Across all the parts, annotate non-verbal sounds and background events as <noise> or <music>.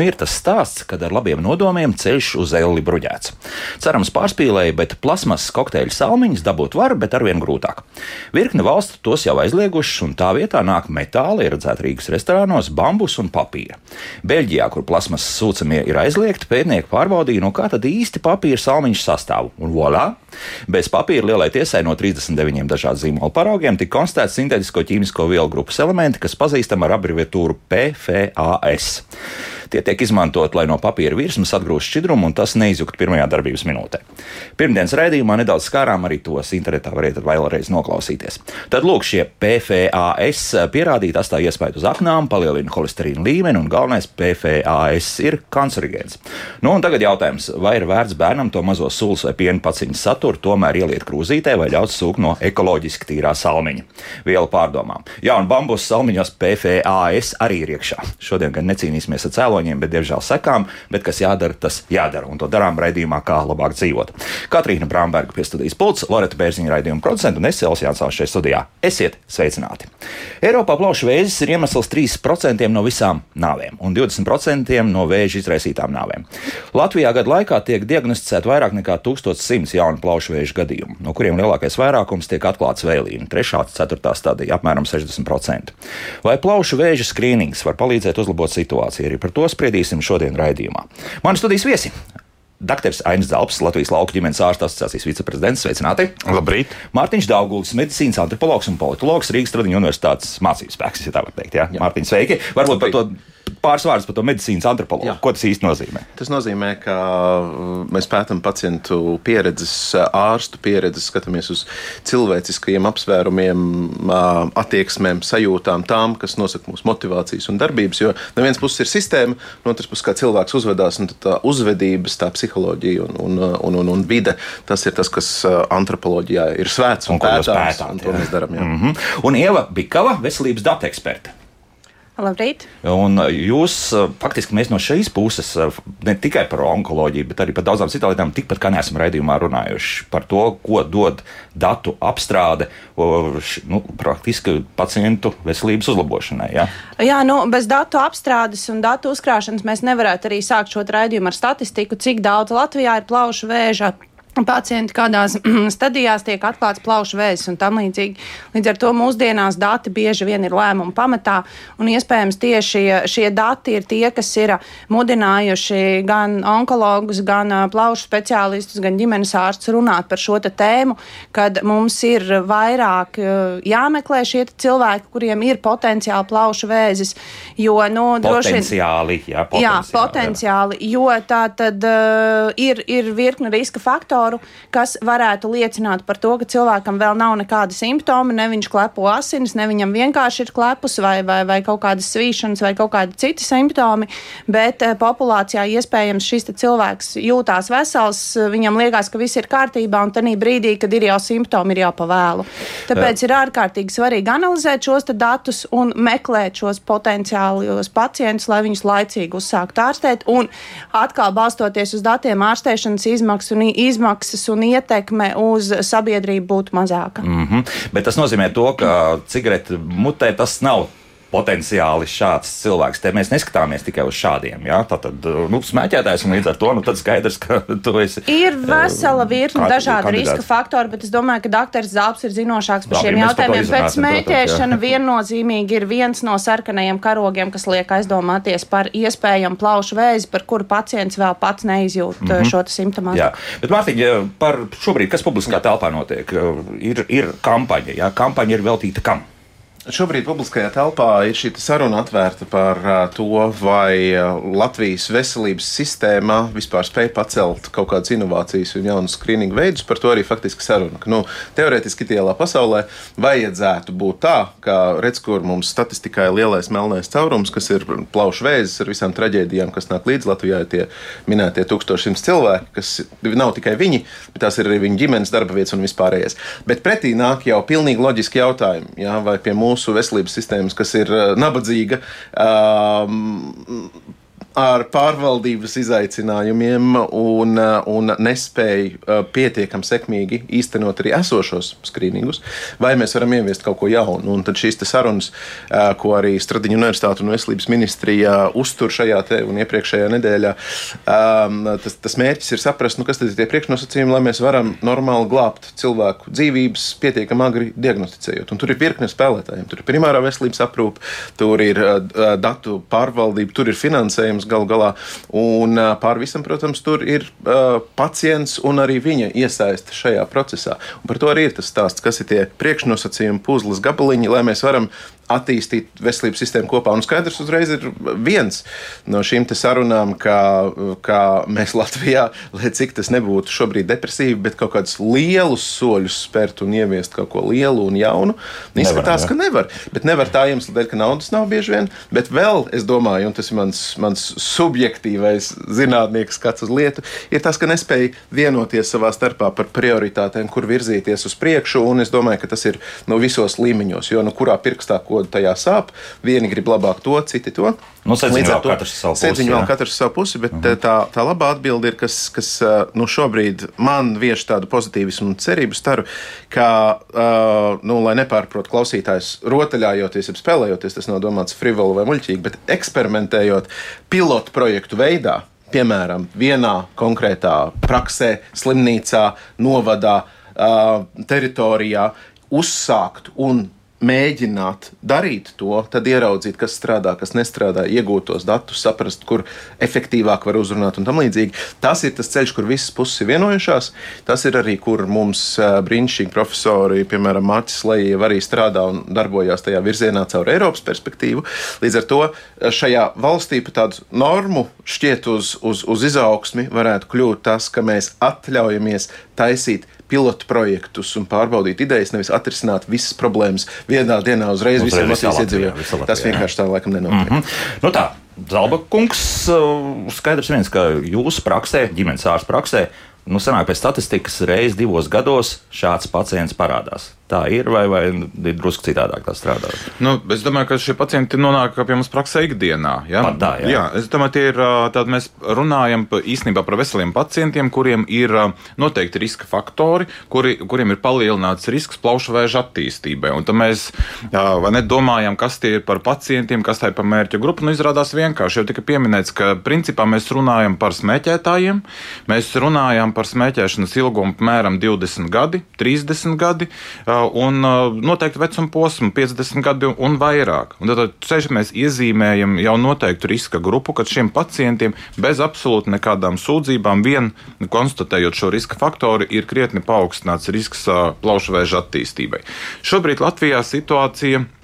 nu ir tas stāsts, kad ar labiem nodomiem ceļš uz elli bruģēts. Cerams, pārspīlēja, bet plasmasas kokteļa salmiņas dabūt var, bet arvien grūtāk. Virkne valstu tos jau aizliegušas, un tā vietā nāk metāli, ieredzēti Rīgas restorānos, bambus un papīra. Beļģijā, kur plasmasas sūcamie ir aizliegti, pētnieki pārbaudīja, no kā tad īsti papīra salmiņš sastāv. Un voilà! Bez papīra lielai tiesai no 39 dažādu zīmolu paraugiem tika konstatēts sintētisko ķīmisko vielu grupas elementi, kas pazīstami ar abreviatūru PFAS. Tie tiek izmantot, lai no papīra virsmas atgrūst šķidrumu un tas neizjuktu pirmajā darbības minūtē. Pirmdienas raidījumā nedaudz skārām arī tos internetā, variet vēlreiz noklausīties. Tad lūk, šie PFAS pierādīti atstāja iespēju uz aknām, palielina holesterīna līmeni un galvenais PFAS ir kancerogēns. Nu, un tagad jautājums, vai ir vērts bērnam to mazo sulas vai piena paciņas saturu tomēr ieliet krūzītē vai ļaut sūkt no ekoloģiski tīrā salmiņa? Viela pārdomām. Jā, un bambus salmiņos PFAS arī ir iekšā. Šodien gan necīnīsimies ar cēloņiem cēloņiem, bet diemžēl sekām. Bet kas jādara, tas jādara. Un to darām raidījumā, kā labāk dzīvot. Katrīna Bramberga pie studijas pults, Loreta Bērziņa raidījuma producenta un es Elsijas Jansons šeit studijā. Esiet sveicināti! Eiropā plaušu vēzis ir iemesls 3% no visām nāvēm un 20% no vēža izraisītām nāvēm. Latvijā gadu laikā tiek diagnosticēta vairāk nekā 1100 jaunu plaušu vēža gadījumu, no kuriem lielākais vairākums tiek atklāts vēlīna, 3. un 4. stadija - apmēram 60%. Vai plaušu vēža skrīnings var palīdzēt uzlabot situāciju? Arī par to spriedīsim šodien raidījumā. Mani studijas viesi Dr. Ainis Zelps, Latvijas Lauku ģimenes ārsta asociācijas viceprezidents. Sveicināti! Labrīt! Mārtiņš Daugulis, medicīnas antropologs un politologs Rīgas Tradiņu universitātes mācības spēks, ja tā var teikt. Jā? Jā. Mārtiņ, sveiki! Varbūt par to pāris vārdus par to medicīnas antropologu. Jā. Ko tas īsti nozīmē? Tas nozīmē, ka uh, mēs pētām pacientu pieredzes, uh, ārstu pieredzes, skatāmies uz cilvēciskajiem apsvērumiem, uh, attieksmēm, sajūtām, tām, kas nosaka mūsu motivācijas un darbības. Jo no vienas puses ir sistēma, no otras puses, kā cilvēks uzvedās, un tā uzvedības, tā psiholoģija un, un, un, un, un vide, tas ir tas, kas antropoloģijā ir svēts un, un pētāms. Pētāt, un to jā. mēs darām. Mm -hmm. Un Ieva Bikava, veselības datu eksperte. Labrīt. Un uh, jūs, uh, faktiski, mēs no šīs puses uh, ne tikai par onkoloģiju, bet arī par daudzām citām lietām, tikpat kā neesam raidījumā runājuši par to, ko dod datu apstrāde nu, praktiski pacientu veselības uzlabošanai. Ja? Jā, nu, bez datu apstrādes un datu uzkrāšanas mēs nevarētu arī sākt šo raidījumu ar statistiku, cik daudz Latvijā ir plaušu vēža pacienti kādās <clears throat> stadijās tiek atklāts plaušu vēzis un tam līdzīgi. Līdz ar to mūsdienās dati bieži vien ir lēmuma pamatā, un iespējams tieši šie dati ir tie, kas ir mudinājuši gan onkologus, gan plaušu speciālistus, gan ģimenes ārstus runāt par šo tēmu, kad mums ir vairāk jāmeklē šie cilvēki, kuriem ir potenciāli plaušu vēzis, jo, nu, potenciāli, droši vien. Jā, potenciāli, jā, potenciāli, jā. jo tā tad uh, ir, ir virkne riska faktori faktoru, kas varētu liecināt par to, ka cilvēkam vēl nav nekāda simptoma, ne viņš klepo asinis, ne viņam vienkārši ir klepus vai, vai, vai kaut kādas svīšanas vai kaut kādi citi simptomi, bet eh, populācijā iespējams šis cilvēks jūtās vesels, viņam liekas, ka viss ir kārtībā, un tajā brīdī, kad ir jau simptomi, ir jau pavēlu. Tāpēc Jā. ir ārkārtīgi svarīgi analizēt šos datus un meklēt šos potenciālos pacientus, lai viņus laicīgi uzsāktu ārstēt. Un atkal balstoties uz datiem, ārstēšanas izmaksas un izmaksas izmaksas un ietekme uz sabiedrību būtu mazāka. Mm -hmm. Bet tas nozīmē to, ka cigarete mutē tas nav potenciāli šāds cilvēks. Te mēs neskatāmies tikai uz šādiem. Ja? Tātad, nu, smēķētājs un līdz ar to nu, skaidrs, ka <laughs> tu esi. Ir vesela virkne dažādu riska faktoru, bet es domāju, ka doktors Zāps ir zinošāks par šiem jautājumiem. Pēc smēķēšana viennozīmīgi ir viens no sarkanajiem karogiem, kas liek aizdomāties par iespējamu plaušu vēzi, par kuru pacients vēl pats neizjūt mm -hmm. šo simptomu. Jā, bet Mārtiņ, par šobrīd, kas publiskā telpā notiek, ir, ir kampaņa. Jā? Kampaņa ir veltīta kam? Šobrīd publiskajā telpā ir šī saruna atvērta par to, vai Latvijas veselības sistēma vispār spēj pacelt kaut kādas inovācijas un jaunus skrīningu veidus. Par to arī faktiski saruna. Nu, teorētiski ideālā pasaulē vajadzētu būt tā, ka redz, kur mums statistikā ir lielais melnais caurums, kas ir plaušu vēzis ar visām traģēdijām, kas nāk līdz Latvijai. Tie minētie 1100 cilvēki, kas nav tikai viņi, bet tās ir arī viņu ģimenes darba vietas un vispārējais. Bet pretī nāk jau pilnīgi loģiski jautājumi. Jā, vai pie mūsu veselības sistēmas, kas ir uh, nabadzīga, um, ar pārvaldības izaicinājumiem un, un nespēju pietiekami sekmīgi īstenot arī esošos skrīningus, vai mēs varam ieviest kaut ko jaunu. Un tad šīs sarunas, ko arī Stradiņu universitāte un veselības ministrija uztur šajā te un iepriekšējā nedēļā, tas, tas mērķis ir saprast, nu, kas tad ir tie priekšnosacījumi, lai mēs varam normāli glābt cilvēku dzīvības pietiekami agri diagnosticējot. Un tur ir virkne spēlētājiem. Tur ir primārā veselības aprūpe, tur ir datu pārvaldība, tur ir finansējums galu galā. Un pār visam, protams, tur ir uh, pacients un arī viņa iesaiste šajā procesā. Un par to arī ir tas stāsts, kas ir tie priekšnosacījumi, puzles gabaliņi, lai mēs varam attīstīt veselības sistēmu kopā. Un skaidrs uzreiz ir viens no šīm sarunām, ka, ka mēs Latvijā, lai cik tas nebūtu šobrīd depresīvi, bet kaut kādus lielus soļus spērt un ieviest kaut ko lielu un jaunu, izskatās, nevar, ka nevar. Bet nevar tā iemesla dēļ, ka naudas nav bieži vien. Bet vēl es domāju, un tas ir mans, mans subjektīvais zinātnieks skats uz lietu, ir tas, ka nespēja vienoties savā starpā par prioritātēm, kur virzīties uz priekšu. Un es domāju, ka tas ir no visos līmeņos, jo nu kurā pirkstā ko kodu tajā sāp. Vieni grib labāk to, citi to. Nu, Līdz ar to sēdziņu vēl katrs savu pusi, bet uh mhm. -huh. tā, tā labā atbilde ir, kas, kas nu, šobrīd man vieš tādu pozitīvismu un cerību staru, ka, uh, nu, lai nepārprot klausītājs, rotaļājoties, spēlējoties, tas nav domāts frivoli vai muļķīgi, bet eksperimentējot pilotu projektu veidā, piemēram, vienā konkrētā praksē, slimnīcā, novadā, teritorijā, uzsākt un mēģināt darīt to, tad ieraudzīt, kas strādā, kas nestrādā, iegūt tos datus, saprast, kur efektīvāk var uzrunāt un tam līdzīgi. Tas ir tas ceļš, kur visas puses ir vienojušās. Tas ir arī, kur mums brīnišķīgi profesori, piemēram, Mārcis Lējie, arī strādā un darbojās tajā virzienā caur Eiropas perspektīvu. Līdz ar to šajā valstī pa tādu normu šķiet uz, uz, uz izaugsmi varētu kļūt tas, ka mēs atļaujamies taisīt pilotu projektus un pārbaudīt idejas, nevis atrisināt visas problēmas vienā dienā uzreiz, uzreiz visiem Latvijas iedzīvotājiem. Tas vienkārši tā laikam nenotiek. Mm -hmm. nu tā. Zalba kungs, uh, skaidrs viens, ka jūsu praksē, ģimenes ārsta praksē, nu, senāk pēc statistikas reizes divos gados šāds pacients parādās tā ir, vai, vai ir drusku citādāk tā strādā? Nu, es domāju, ka šie pacienti nonāk pie mums praksē ikdienā. Ja? Pat tā, jā. jā, es domāju, tie ir tādi mēs runājam īstenībā par veseliem pacientiem, kuriem ir noteikti riska faktori, kuri, kuriem ir palielināts risks plaušu vēža attīstībai. Un tad mēs nedomājam, kas tie ir par pacientiem, kas tā ir par mērķa grupu. Nu, izrādās vienkārši, jau tika pieminēts, ka principā mēs runājam par smēķētājiem, mēs runājam par smēķēšanas ilgumu apmēram 20 gadi, 30 gadi un noteikti vecuma posmu, 50 gadi un vairāk. Un tad ceļš mēs iezīmējam jau noteiktu riska grupu, kad šiem pacientiem bez absolūti nekādām sūdzībām vien konstatējot šo riska faktoru ir krietni paaugstināts risks plaušu vēža attīstībai. Šobrīd Latvijā situācija ir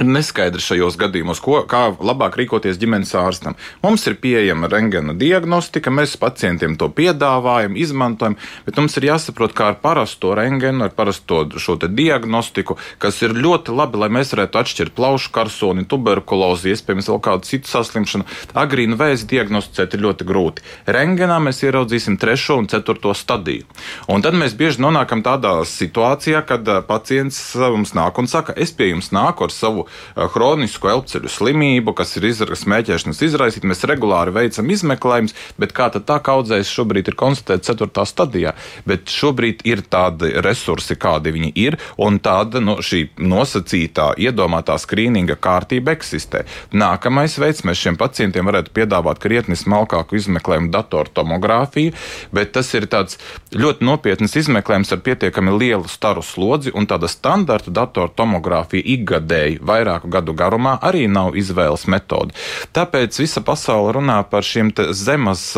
neskaidrs šajos gadījumos, ko, kā labāk rīkoties ģimenes ārstam. Mums ir pieejama rengena diagnostika, mēs pacientiem to piedāvājam, izmantojam, bet mums ir jāsaprot, kā ar parasto rengenu, ar parasto šo diagnostiku, kas ir ļoti labi, lai mēs varētu atšķirt plaušu karsoni, tuberkulozi, iespējams, vēl kādu citu saslimšanu. Agrīnu vēzi diagnosticēt ir ļoti grūti. Rengenā mēs ieraudzīsim trešo un ceturto stadiju. Un tad mēs bieži nonākam tādā situācijā, kad pacients mums nāk un saka, es pie jums nāku ar savu savu eh, elpceļu slimību, kas ir izraisīta smēķēšanas izraisīta. Mēs regulāri veicam izmeklējumus, bet kā tā kaudzēs šobrīd ir konstatēta 4. stadijā. Bet šobrīd ir tādi resursi, kādi viņi ir, un tāda no, šī nosacītā, iedomātā skrīninga kārtība eksistē. Nākamais veids mēs šiem pacientiem varētu piedāvāt krietni smalkāku izmeklējumu datortomogrāfiju, bet tas ir tāds ļoti nopietns izmeklējums ar pietiekami lielu staru slodzi un tāda standarta datortomogrāfija ikgadēji vairāku gadu garumā arī nav izvēles metode. Tāpēc visa pasaule runā par šiem zemes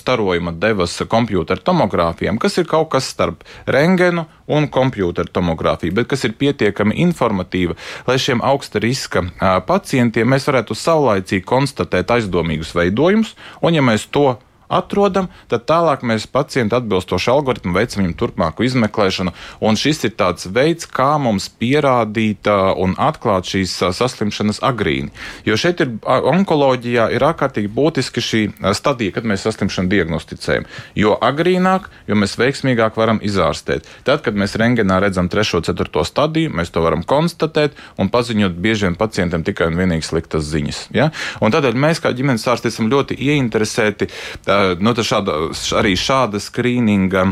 starojuma devas kompjutora tomogrāfijām, kas ir kaut kas starp rengenu un kompjutora tomogrāfiju, bet kas ir pietiekami informatīva, lai šiem augsta riska pacientiem mēs varētu saulaicīgi konstatēt aizdomīgus veidojumus, un ja mēs to atrodam, tad tālāk mēs pacientu atbilstoši algoritmu veicam viņam turpmāku izmeklēšanu. Un šis ir tāds veids, kā mums pierādīt un atklāt šīs saslimšanas agrīni. Jo šeit ir onkoloģijā ir ārkārtīgi būtiski šī stadija, kad mēs saslimšanu diagnosticējam. Jo agrīnāk, jo mēs veiksmīgāk varam izārstēt. Tad, kad mēs rengenā redzam 3. un 4. stadiju, mēs to varam konstatēt un paziņot bieži vien pacientam tikai un vienīgi sliktas ziņas. Ja? Un tādēļ mēs, kā ģimenes ārsti, esam ļoti ieinteresēti nu, šāda, arī šāda skrīninga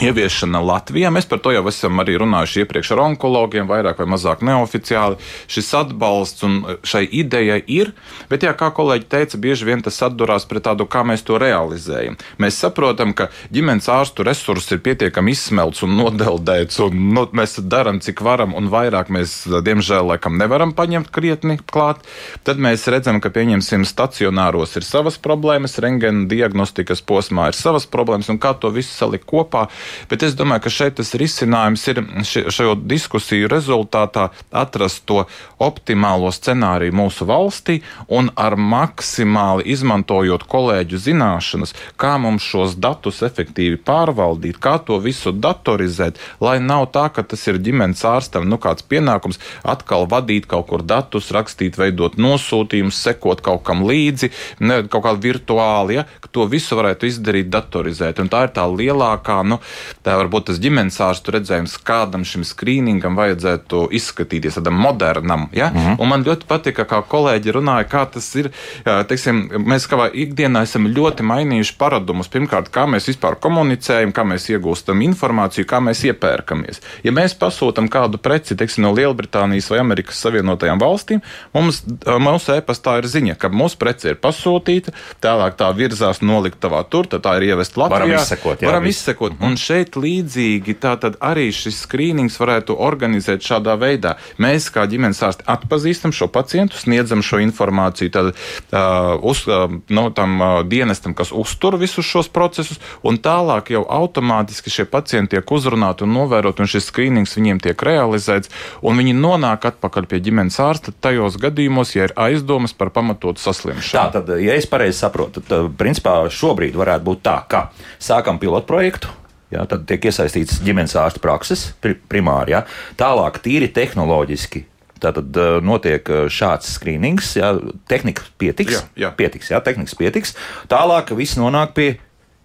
ieviešana Latvijā. Mēs par to jau esam arī runājuši iepriekš ar onkologiem, vairāk vai mazāk neoficiāli. Šis atbalsts un šai idejai ir, bet, jā, kā kolēģi teica, bieži vien tas atdurās pret tādu, kā mēs to realizējam. Mēs saprotam, ka ģimenes ārstu resurss ir pietiekami izsmelts un nodeldēts, un nu, mēs darām, cik varam, un vairāk mēs, diemžēl, laikam nevaram paņemt krietni klāt. Tad mēs redzam, ka, pieņemsim, stacionāros ir savas problēmas, rengena diagnostikas posmā ir savas problēmas, un kā to visu salikt kopā Bet es domāju, ka šeit tas risinājums ir šajā diskusiju rezultātā atrast to optimālo scenāriju mūsu valstī un ar maksimāli izmantojot kolēģu zināšanas, kā mums šos datus efektīvi pārvaldīt, kā to visu datorizēt, lai nav tā, ka tas ir ģimenes ārstam nu, kāds pienākums atkal vadīt kaut kur datus, rakstīt, veidot nosūtījumus, sekot kaut kam līdzi, ne, kaut kā virtuāli, ja, to visu varētu izdarīt datorizēt. Un tā ir tā lielākā, nu, Tā varbūt tas ģimenes ārstu redzējums, kādam šim skrīningam vajadzētu izskatīties, tādam modernam. Ja? Mm -hmm. Un man ļoti patika, kā kolēģi runāja, kā tas ir. Teiksim, mēs kā ikdienā esam ļoti mainījuši paradumus. Pirmkārt, kā mēs vispār komunicējam, kā mēs iegūstam informāciju, kā mēs iepērkamies. Ja mēs pasūtām kādu preci teiksim, no Lielbritānijas vai Amerikas Savienotajām valstīm, mums mūsu e-pastā ir ziņa, ka mūsu prece ir pasūtīta, tālāk tā virzās noliktavā tur, tad tā ir ievest Latvijā. Varam izsekot, jā, varam izsekot. Mm -hmm. Šeit līdzīgi tātad arī šis skrīnings varētu organizēt šādā veidā. Mēs, kā ģimenes ārsti, atpazīstam šo pacientu, sniedzam šo informāciju tad, uh, uz, uh, no tam uh, dienestam, kas uztur visus šos procesus, un tālāk jau automātiski šie pacienti tiek uzrunāti un novēroti, un šis skrīnings viņiem tiek realizēts, un viņi nonāk atpakaļ pie ģimenes ārsta tajos gadījumos, ja ir aizdomas par pamatotu saslimšanu. Tā tad, ja es pareizi saprotu, tad principā šobrīd varētu būt tā, ka sākam pilotprojektu Ja, tad tiek iesaistīts ģimenes ārsta prakses primāri. Ja. Tālāk, tīri tehnoloģiski. Tātad notiek šāds skrīnings, ja tehnika pietiks, jā, jā. pietiks, jā, tehnikas pietiks. Tālāk viss nonāk pie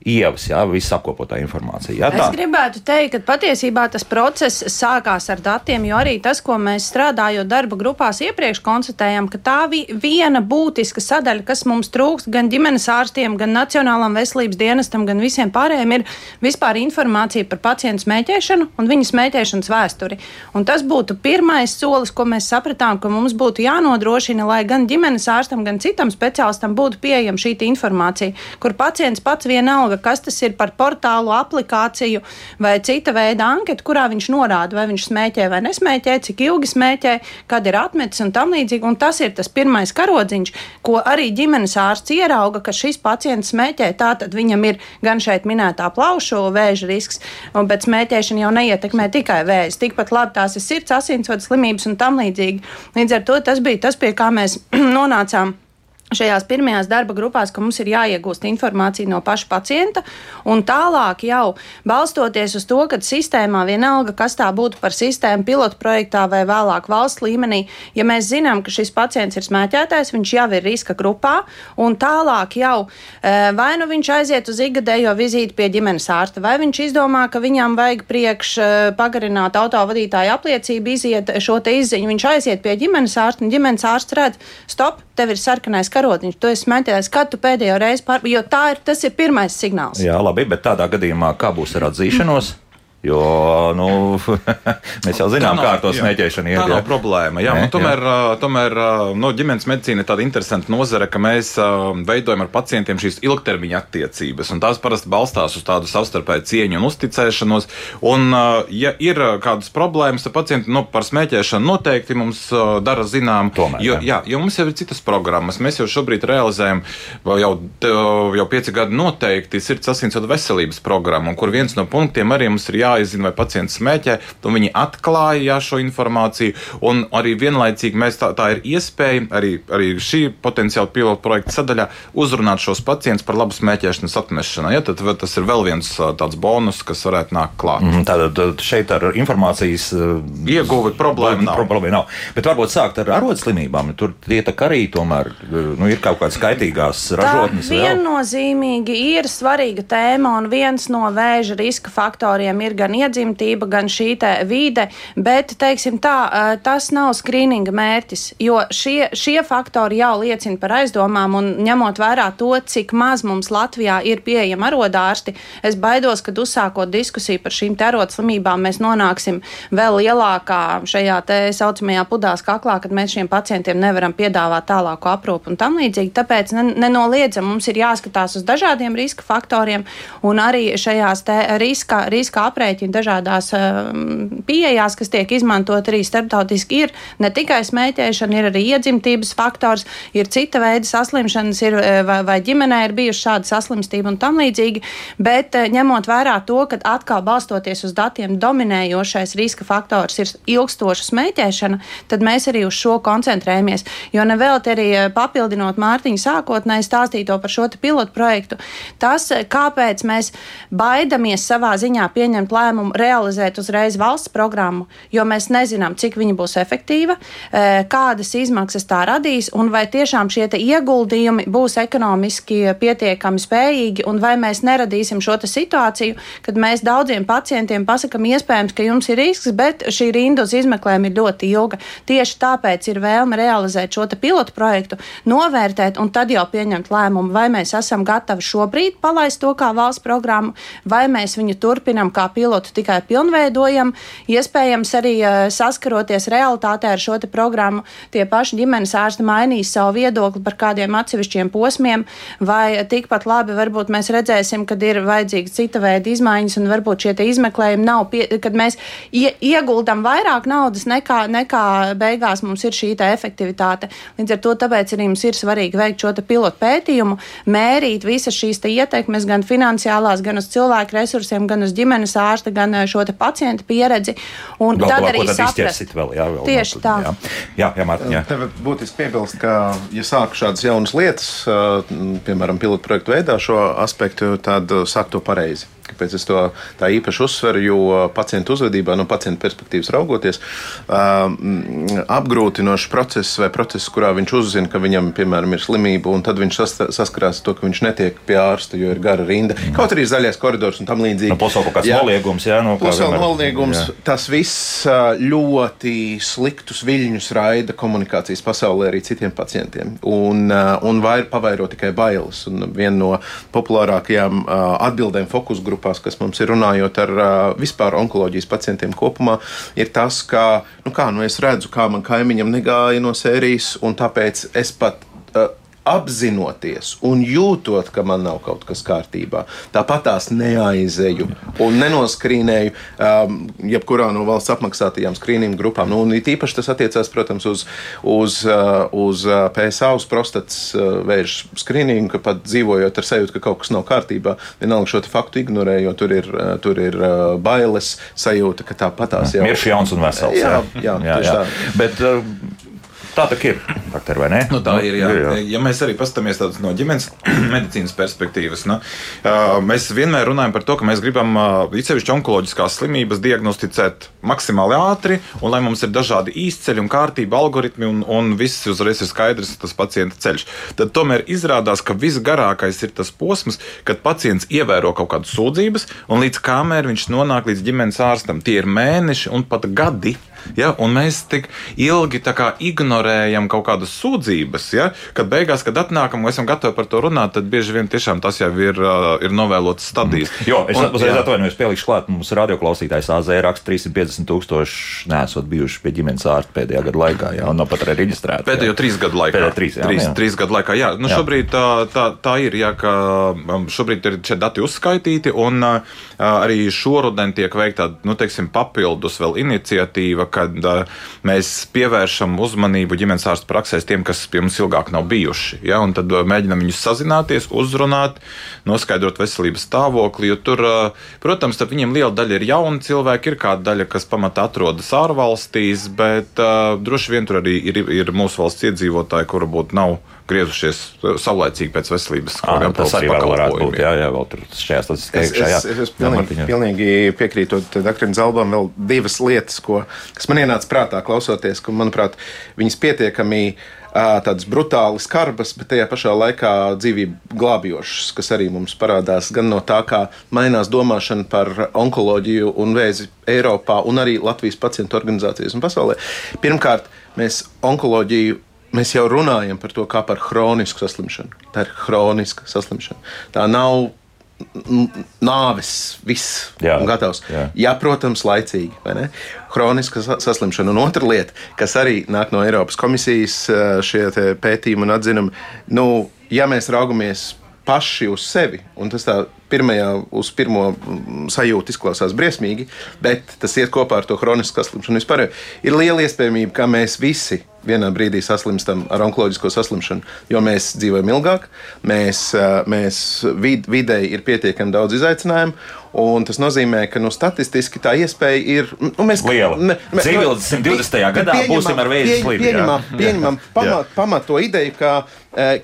ievas, jā, viss apkopotā informācija. Jā, tā. es gribētu teikt, ka patiesībā tas process sākās ar datiem, jo arī tas, ko mēs strādājot darba grupās iepriekš konstatējam, ka tā vi viena būtiska sadaļa, kas mums trūkst gan ģimenes ārstiem, gan Nacionālam veselības dienestam, gan visiem pārējiem, ir vispār informācija par pacientu smēķēšanu un viņa smēķēšanas vēsturi. Un tas būtu pirmais solis, ko mēs sapratām, ka mums būtu jānodrošina, lai gan ģimenes ārstam, gan citam speciālistam būtu pieejama šī informācija, kur pacients pats vienalga vienalga, kas tas ir par portālu, aplikāciju vai cita veida anketu, kurā viņš norāda, vai viņš smēķē vai nesmēķē, cik ilgi smēķē, kad ir atmetis un tam līdzīgi. Un tas ir tas pirmais karodziņš, ko arī ģimenes ārsts ierauga, ka šis pacients smēķē. Tātad viņam ir gan šeit minētā plaušu vēža risks, bet smēķēšana jau neietekmē tikai vēzi. Tikpat labi tās ir sirds, asinsvadu slimības un tam līdzīgi. Līdz ar to tas bija tas, pie kā mēs <clears throat> nonācām šajās pirmajās darba grupās, ka mums ir jāiegūst informācija no paša pacienta, un tālāk jau balstoties uz to, ka sistēmā vienalga, kas tā būtu par sistēmu pilotu projektā vai vēlāk valsts līmenī, ja mēs zinām, ka šis pacients ir smēķētājs, viņš jau ir riska grupā, un tālāk jau e, vai nu viņš aiziet uz ikgadējo vizīti pie ģimenes ārsta, vai viņš izdomā, ka viņam vajag priekš e, pagarināt autovadītāju apliecību, iziet šo te izziņu, viņš aiziet pie ģimenes ārsta, un ģimenes ārsts redz, stop, tev ir sarkanais karotiņš, tu esi smēķējis, kad tu pēdējo reizi pār, jo tā ir, tas ir pirmais signāls. Jā, labi, bet tādā gadījumā kā būs ar atzīšanos? Mm. Jo nu, <laughs> mēs jau zinām, kā ar to smēķēšanu iet. Tā nav problēma. Jā, ne, tomēr, jā. tomēr no, ģimenes medicīna ir tāda interesanta nozare, ka mēs veidojam ar pacientiem šīs ilgtermiņa attiecības. Tās parasti balstās uz tādu savstarpēju cieņu un uzticēšanos. Un, ja ir kādas problēmas, tad pacienti nu, par smēķēšanu noteikti mums dara zinām. Tomēr, jo, jā, jo mums jau ir citas programmas. Mēs jau šobrīd realizējam jau, jau pieci gadi noteikti sirds asinsvadu veselības programmu, kur viens no punktiem arī mums ir jā jāizzina, vai pacients smēķē, un viņi atklāja jā, šo informāciju. Un arī vienlaicīgi mēs tā, tā ir iespēja arī, arī šī potenciāla pilotu projekta sadaļā uzrunāt šos pacientus par labu smēķēšanas atmešanai. Ja? Tad tas ir vēl viens tāds bonus, kas varētu nākt klāt. Mm, tātad šeit ar informācijas ieguvi problēma nav. Problēma nav. Bet varbūt sākt ar arodslimībām. Tur tie arī tomēr nu, ir kaut kādas kaitīgās ražotnes. Tā viennozīmīgi ir svarīga tēma, un viens no vēža riska faktoriem ir gan iedzimtība, gan šī vide, bet, teiksim tā, tas nav skrīninga mērķis, jo šie, šie faktori jau liecina par aizdomām, un ņemot vērā to, cik maz mums Latvijā ir pieejama arodārsti, es baidos, ka uzsākot diskusiju par šīm arodslimībām, mēs nonāksim vēl lielākā šajā tā saucamajā pudās kaklā, kad mēs šiem pacientiem nevaram piedāvāt tālāku aprūpu un tam līdzīgi. Tāpēc nenoliedzami mums ir jāskatās uz dažādiem riska faktoriem un arī šajās riska, riska aprēķina dažādās um, pieejās, kas tiek izmantot arī starptautiski, ir ne tikai smēķēšana, ir arī iedzimtības faktors, ir cita veida saslimšanas, ir, eh, vai, vai ģimenē ir bijuši šādi saslimstība un tam līdzīgi, bet eh, ņemot vērā to, ka atkal balstoties uz datiem dominējošais riska faktors ir ilgstoša smēķēšana, tad mēs arī uz šo koncentrējamies. Jo nevēl arī eh, papildinot Mārtiņu sākotnēji stāstīto par šo pilotu projektu, tas, kāpēc mēs baidamies savā ziņā pieņemt lēmumu realizēt uzreiz valsts programmu, jo mēs nezinām, cik viņa būs efektīva, kādas izmaksas tā radīs un vai tiešām šie ieguldījumi būs ekonomiski pietiekami spējīgi un vai mēs neradīsim šo situāciju, kad mēs daudziem pacientiem pasakam, iespējams, ka jums ir risks, bet šī rinda uz izmeklējumu ir ļoti ilga. Tieši tāpēc ir vēlme realizēt šo pilotu projektu, novērtēt un tad jau pieņemt lēmumu, vai mēs esam gatavi šobrīd palaist to kā valsts programmu, vai mēs viņu turpinam kā pilotu tikai pilnveidojam. Iespējams, arī saskaroties realitātē ar šo programmu, tie paši ģimenes ārsti mainīs savu viedokli par kādiem atsevišķiem posmiem, vai tikpat labi varbūt mēs redzēsim, kad ir vajadzīga cita veida izmaiņas, un varbūt šie izmeklējumi nav, pie, kad mēs ie, ieguldam vairāk naudas nekā, nekā beigās mums ir šī efektivitāte. Līdz ar to tāpēc arī mums ir svarīgi veikt šo pilotu pētījumu, mērīt visas šīs ietekmes, gan finansiālās, gan uz cilvēku resursiem, gan uz ģimenes ārsta, gan eh, šo pacientu pieredzi. Un Galu tad arī tad saprast. Vēl, jā, vēl Tieši no, tā. Jā, jā, jā Mārtiņ, jā. Tev būtiski piebilst, ka, ja sāk šādas jaunas lietas, piemēram, pilotu projektu veidā šo aspektu, tad sāk to pareizi. Kāpēc es to tā īpaši uzsveru? Jo pacientu uzvedībā, no pacienta perspektīvas raugoties, apgrūtinošs process vai process, kurā viņš uzzina, ka viņam, piemēram, ir slimība, un tad viņš saskarās ar to, ka viņš netiek pie ārsta, jo ir gara rinda. Kaut arī zaļais koridors un tam līdzīgi. Nu, Plus vēl kaut kāds noliegums, jā, no Plus vēl noliegums. Jā. Tas viss ļoti sliktus viļņus raida komunikācijas pasaulē arī citiem pacientiem. Un, un vai pavairo tikai bailes. Un viena no populārākajām atbildēm fokus grupā grupās, kas mums ir runājot ar vispār onkoloģijas pacientiem kopumā, ir tas, ka, nu kā, nu es redzu, kā man kaimiņam negāja no sērijas, un tāpēc es pat. Apzinoties un jūtot, ka man nav kaut kas kārtībā. Tāpat tās neaizeju un nenoskrīnēju um, jebkurā no valsts apmaksātajām skrīningu grupām. Nu, Īpaši tas attiecās, protams, uz, uz, uh, uz uh, PSA, uz prostatas uh, vēža skrīningu, ka pat dzīvojot ar sajūtu, ka kaut kas nav kārtībā, vienalga šo faktu ignorē, jo tur ir, tur ir bailes sajūta, ka tāpatās jau ir. Mirš jauns un vesels. Jā, jā, jā, <laughs> jā, jā. Bet, Tā tā ir. Doktor? Nu, tā ir. Jā. Ir, jā. Ja mēs arī paskatāmies no ģimenes <clears throat> medicīnas perspektīvas, nu, mēs vienmēr runājam par to, ka mēs gribam īpaši onkoloģiskās slimības diagnosticēt maksimāli ātri, un lai mums ir dažādi īsceļi un kārtība, algoritmi, un, un viss uzreiz ir skaidrs tas pacienta ceļš. Tad tomēr izrādās, ka visgarākais ir tas posms, kad pacients ievēro kaut kādas sūdzības, un līdz kamēr viņš nonāk līdz ģimenes ārstam, tie ir mēneši un pat gadi. Ja, un mēs tik ilgi ignorējam kaut kādas sūdzības, ja, kad beigās, kad atnākam un esam gatavi par to runāt, tad bieži vien tiešām tas jau ir, ir novēlotas stadijas. Mm. Jo, es uzreiz atvainojos, pielikšu klāt, mums radioklausītājs AZ raksta 350 tūkstoši nesot bijuši pie ģimenes ārsta pēdējā gada laikā, jā, un nav pat arī reģistrēti. Pēdējo trīs gadu laikā. Pēdējo trīs, jā, trīs, jā. trīs gadu laikā, jā. Nu, jā. Šobrīd tā, tā, tā ir, jā, ka šobrīd ir šie dati uzskaitīti, un uh, arī šoruden tiek veikta, nu, teiksim, papildus vēl iniciatīva, kad mēs pievēršam uzmanību ģimenes praksē praksēs tiem, kas pie mums ilgāk nav bijuši. Ja? Un tad mēģinam viņus sazināties, uzrunāt, noskaidrot veselības stāvokli. Tur, protams, viņiem liela daļa ir jauni cilvēki, ir kāda daļa, kas pamatā atrodas ārvalstīs, bet droši vien tur arī ir, ir mūsu valsts iedzīvotāji, kuri varbūt nav griezušies saulēcīgi pēc veselības kontrolas. Tas arī varētu būt. Jā, jā, vēl tur šajā statistikā. Es, es, es pilnīgi, jā, pilnīgi piekrītu Dr. Zalbam vēl divas lietas, ko, kas man ienāca prātā klausoties, ka, manuprāt, viņas pietiekami tādas brutāli skarbas, bet tajā pašā laikā dzīvību glābjošas, kas arī mums parādās gan no tā, kā mainās domāšana par onkoloģiju un vēzi Eiropā un arī Latvijas pacientu organizācijas un pasaulē. Pirmkārt, mēs onkoloģiju Mēs jau runājam par to kā par chronisku saslimšanu. Tā ir chroniska saslimšana. Tā nav nāves, viss jā, gatavs. Jā. jā, protams, laicīgi. Chroniska saslimšana. Un otra lieta, kas arī nāk no Eiropas komisijas, šie pētījumi un atzinumi, nu, ja mēs raugamies paši uz sevi, un tas tā pirmajā, uz pirmo sajūtu izklausās briesmīgi, bet tas iet kopā ar to chronisku saslimšanu. Vispār ir liela iespējamība, ka mēs visi vienā brīdī saslimstam ar onkoloģisko saslimšanu, jo mēs dzīvojam ilgāk, mēs, mēs vid, vidēji ir pietiekami daudz izaicinājumu. Un tas nozīmē, ka nu, statistiski tā iespēja ir nu, mēs, liela. Ne, Civils 120. gadā būsim ar vēju slimību. Pieņemam, pieņemam pamat, pamat to ideju, ka,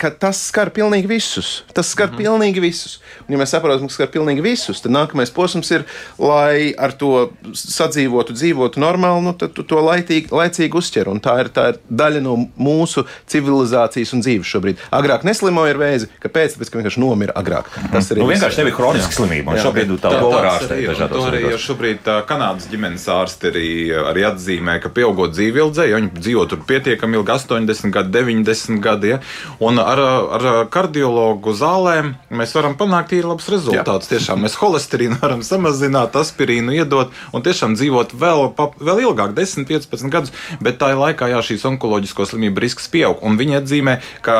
ka tas skar pilnīgi visus. Tas skar mm -hmm. pilnīgi visus. Un, ja mēs saprotam, ka skar pilnīgi visus, tad nākamais posms ir, lai ar to sadzīvotu, dzīvotu normāli, nu, tad to laicīgi, laicīgi. Un tā ir, tā ir daļa no mūsu civilizācijas un dzīves šobrīd. Agrāk neslimoja ar vēzi, kāpēc? Tāpēc, ka vienkārši nomira agrāk. Tas arī nu, vienkārši tev ir kroniska slimība. Šobrīd tā ir ārstēta. To arī jau šobrīd Kanādas ģimenes ārsti arī, arī atzīmē, ka pieaugot dzīvildē, ja viņi dzīvo tur pietiekami ilgi, 80 gadi, 90 gadi, ja, un ar, ar kardiologu zālēm mēs varam panākt īri labus rezultātus. Jā. Tiešām mēs holesterīnu varam samazināt, aspirīnu iedot un tiešām dzīvot vēl, vēl ilgāk, 10, 15 gadus, bet tā ir laikā jā, šīs onkoloģisko slimību risks pieaug. Un viņi atzīmē, ka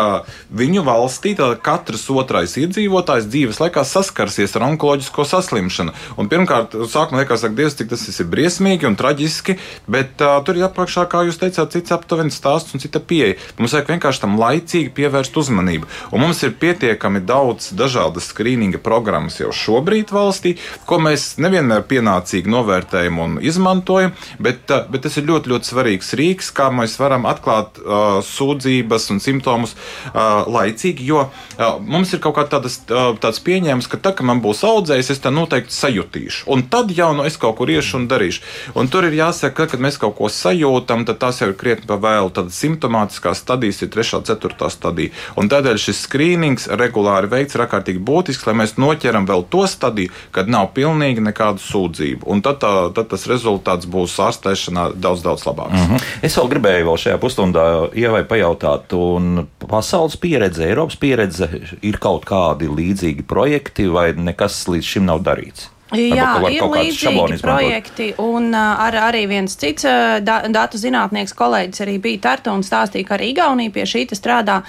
viņu valstī katrs otrais iedzīvotājs dzīves laikā saskarsies ar onkoloģisko saslimšanu. Un pirmkārt, sākumā liekas, ka Dievs, cik tas ir briesmīgi un traģiski, bet uh, tur ir apakšā, kā jūs teicāt, cits aptuveni stāsts un cita pieeja. Mums vajag vienkārši tam laicīgi pievērst uzmanību. Un mums ir pietiekami daudz dažādas skrīninga programmas jau šobrīd valstī, ko mēs nevienmēr pienācīgi novērtējam un izmantojam, bet, uh, bet tas ir ļoti, ļoti svarīgs rīks, kā mēs varam atklāt uh, sūdzības un simptomus uh, laicīgi, jo uh, mums ir kaut kāds tādas, uh, tāds pieņēmums, ka tā, ka man būs audzējs, es tā noteikti sajutīšu. Un tad jau nu, es kaut kur iešu un darīšu. Un tur ir jāsaka, ka, kad mēs kaut ko sajūtam, tad tas jau ir krietni pa vēlu. Tad simptomātiskās stadijas ir 3. un 4. stadija. Un tādēļ šis skrīnings regulāri veikts ir ārkārtīgi būtisks, lai mēs noķeram vēl to stadiju, kad nav pilnīgi nekādu sūdzību. Un tad, tā, tad tas rezultāts būs ārstēšanā daudz, daudz labāks. Mm -hmm. Es vēl gribēju vēl šajā pusstundā ievai pajautāt, un pasaules pieredze, Eiropas pieredze, ir kaut kādi līdzīgi projekti, vai nekas līdz šim nav darīts? Jā, ir līdzīgi projekti, un ar, arī viens cits da, datu zinātnieks kolēģis arī bija Tartu un stāstīja, ka arī Igaunija pie šī strādā.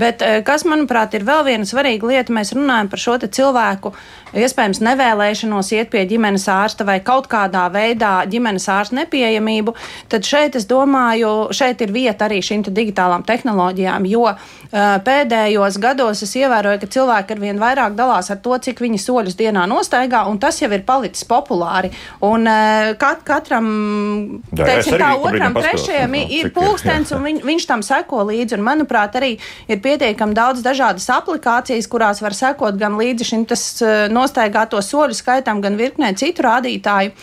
Bet, kas, manuprāt, ir vēl viena svarīga lieta, mēs runājam par šo cilvēku iespējams nevēlēšanos iet pie ģimenes ārsta vai kaut kādā veidā ģimenes ārsta nepieejamību, tad šeit es domāju, šeit ir vieta arī šīm digitālām tehnoloģijām, jo uh, pēdējos gados es ievēroju, ka cilvēki ar vien vairāk dalās ar to, cik viņi soļus dienā nostaigā, un tas jau ir palicis populāri. Un uh, kat, katram, Jā, teiksim, tā otram, trešajam jā, ir pulkstens, un viņ, viņš tam seko līdzi. Un, manuprāt, arī ir pietiekami daudz dažādas aplikācijas, kurās var sekot gan līdzi šim tas uh, nostaigāto soļu skaitam, gan virknē citu rādītāju.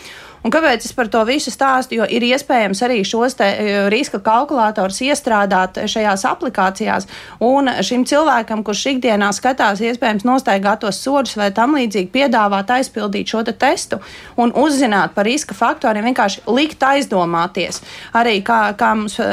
Un kāpēc es par to visu stāstu? Jo ir iespējams arī šos e, riska kalkulatorus iestrādāt šajās aplikācijās. Un šim cilvēkam, kurš ikdienā skatās, iespējams, nostaigātos soļus vai tam līdzīgi, piedāvāt aizpildīt šo te testu un uzzināt par riska faktoriem, vienkārši likt aizdomāties. Arī kā, kā mums e,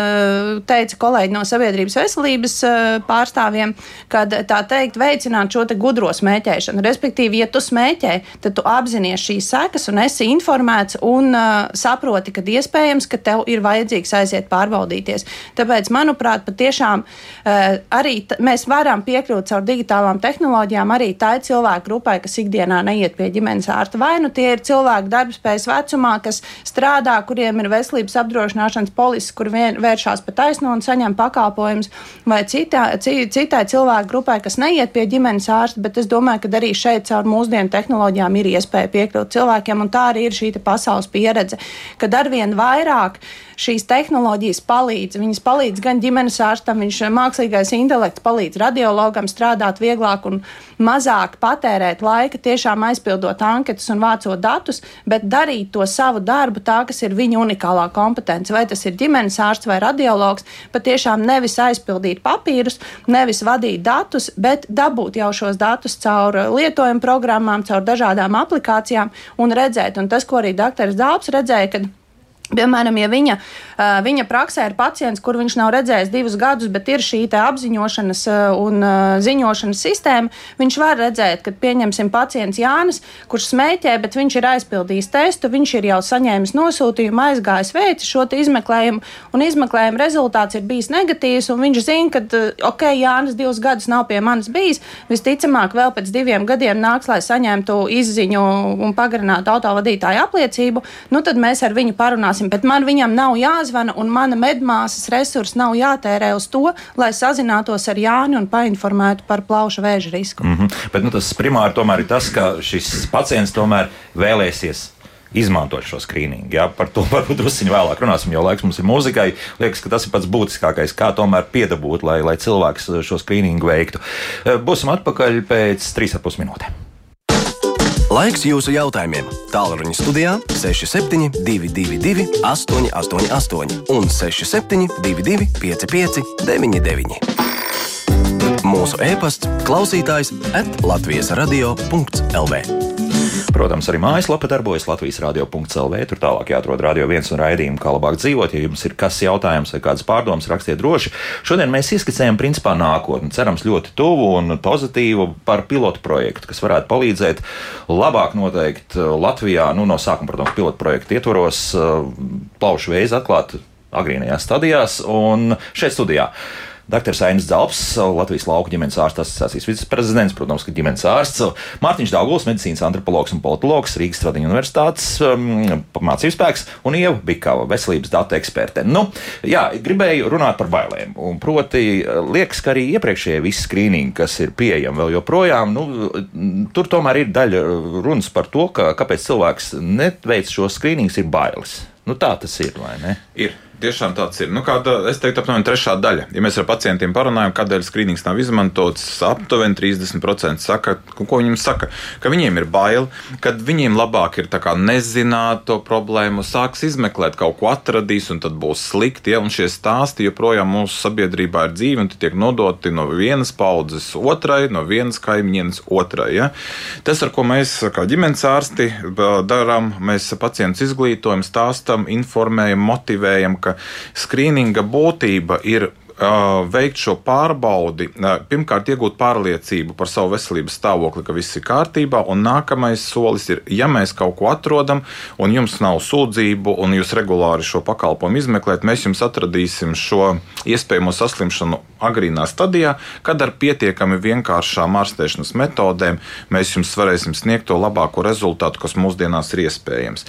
teica kolēģi no sabiedrības veselības e, pārstāvjiem, kad tā teikt, veicināt šo gudro smēķēšanu. Respektīvi, ja tu smēķē, tad tu apzinājies šīs sekas un esi informēts vakcinēts un uh, saproti, ka iespējams, ka tev ir vajadzīgs aiziet pārbaudīties. Tāpēc, manuprāt, patiešām uh, arī mēs varam piekļūt caur digitālām tehnoloģijām arī tai cilvēku grupai, kas ikdienā neiet pie ģimenes ārsta. Vai nu tie ir cilvēki darbspējas vecumā, kas strādā, kuriem ir veselības apdrošināšanas polises, kur vien, vēršās pa taisno un saņem pakalpojumus, vai citā, citai cilvēku grupai, kas neiet pie ģimenes ārsta, bet es domāju, ka arī šeit caur mūsdienu tehnoloģijām ir iespēja piekļūt cilvēkiem, un tā arī ir šī pasaules pieredze, kad arvien vairāk šīs tehnoloģijas palīdz. Viņas palīdz gan ģimenes ārstam, viņš mākslīgais intelekts palīdz radiologam strādāt vieglāk un mazāk patērēt laika, tiešām aizpildot anketas un vācot datus, bet darīt to savu darbu tā, kas ir viņa unikālā kompetence. Vai tas ir ģimenes ārsts vai radiologs, patiešām nevis aizpildīt papīrus, nevis vadīt datus, bet dabūt jau šos datus caur lietojumu programmām, caur dažādām aplikācijām un redzēt. Un tas, ko arī dr. Dāps redzēja, kad Piemēram, ja viņa, viņa praksē ir pacients, kur viņš nav redzējis divus gadus, bet ir šī apziņošanas un ziņošanas sistēma, viņš var redzēt, ka, pieņemsim, pacients Jānis, kurš smēķē, bet viņš ir aizpildījis testu, viņš ir jau saņēmis nosūtījumu, aizgājis veicis šo izmeklējumu, un izmeklējuma rezultāts ir bijis negatīvs, un viņš zina, ka, ok, Jānis divus gadus nav pie manis bijis, visticamāk, vēl pēc diviem gadiem nāks, lai saņemtu izziņu un pagarinātu autovadītāju apliecību, nu tad mēs ar viņu parunāsim runāsim, bet man viņam nav jāzvana un mana medmāsas resursi nav jātērē uz to, lai sazinātos ar Jāni un painformētu par plauša vēža risku. Mm -hmm. Bet nu, tas primāri tomēr ir tas, ka šis pacients tomēr vēlēsies izmantot šo skrīningu. Ja? Par to varbūt druskuļi vēlāk runāsim, jo laiks mums ir mūzikai. Liekas, ka tas ir pats būtiskākais, kā tomēr piedabūt, lai, lai cilvēks šo skrīningu veiktu. Būsim atpakaļ pēc 3,5 minūtēm. Laiks jūsu jautājumiem. Tālruņa studijā 6722, 888, un 6722, 55, 99. Mūsu e-pasts, klausītājs, atlatvijas radio.lv. Protams, arī mājaslapa darbojas Latvijas radio.clv. Tur tālāk jāatrod radio viens un raidījumu, kā labāk dzīvot. Ja jums ir kas jautājums vai kādas pārdomas, rakstiet droši. Šodien mēs izskicējam principā nākotni. Cerams, ļoti tuvu un pozitīvu par pilotu projektu, kas varētu palīdzēt labāk noteikt uh, Latvijā, nu, no sākuma, protams, pilotu projektu ietvaros uh, plaušu veizu atklāt agrīnajās stadijās un šeit studijā. Dr. Ainis Zalps, Latvijas lauku ģimenes ārsta asociācijas viceprezidents, protams, ka ģimenes ārsts, Mārtiņš Dānguls, medicīnas antropologs un politologs, Rīgas Tradiņu universitātes um, mācības spēks un Ieva Bikava, veselības datu eksperte. Nu, jā, gribēju runāt par bailēm. Un proti, liekas, ka arī iepriekšējie visi skrīningi, kas ir pieejami vēl joprojām, nu, tur tomēr ir daļa runas par to, ka, kāpēc cilvēks neveic šo skrīningus, ir bailes. Nu, tā tas ir, vai ne? Ir. Tiešām tāds ir. Nu, kāda, es teiktu, aptuveni trešā daļa. Ja mēs ar pacientiem parunājam, kādēļ skrīnings nav izmantots, aptuveni 30% saka, ko viņiem saka, ka viņiem ir bail, ka viņiem labāk ir nezināt to problēmu, sāks izmeklēt, kaut ko atradīs, un tad būs slikti. Ja? Un šie stāsti joprojām mūsu sabiedrībā ir dzīvi, un tie tiek nodoti no vienas paudzes otrai, no vienas kaimiņienes otrai. Ja? Tas, ar ko mēs kā ģimenes ārsti darām, mēs pacientus izglītojam, stāstam, informējam, motivējam ka skrīninga būtība ir veikt šo pārbaudi, pirmkārt, iegūt pārliecību par savu veselības stāvokli, ka viss ir kārtībā, un nākamais solis ir, ja mēs kaut ko atrodam, un jums nav sūdzību, un jūs regulāri šo pakalpojumu izmeklējat, mēs jums atradīsim šo iespējamo saslimšanu agrīnā stadijā, kad ar pietiekami vienkāršām ārstēšanas metodēm mēs jums varēsim sniegt to labāko rezultātu, kas mūsdienās ir iespējams.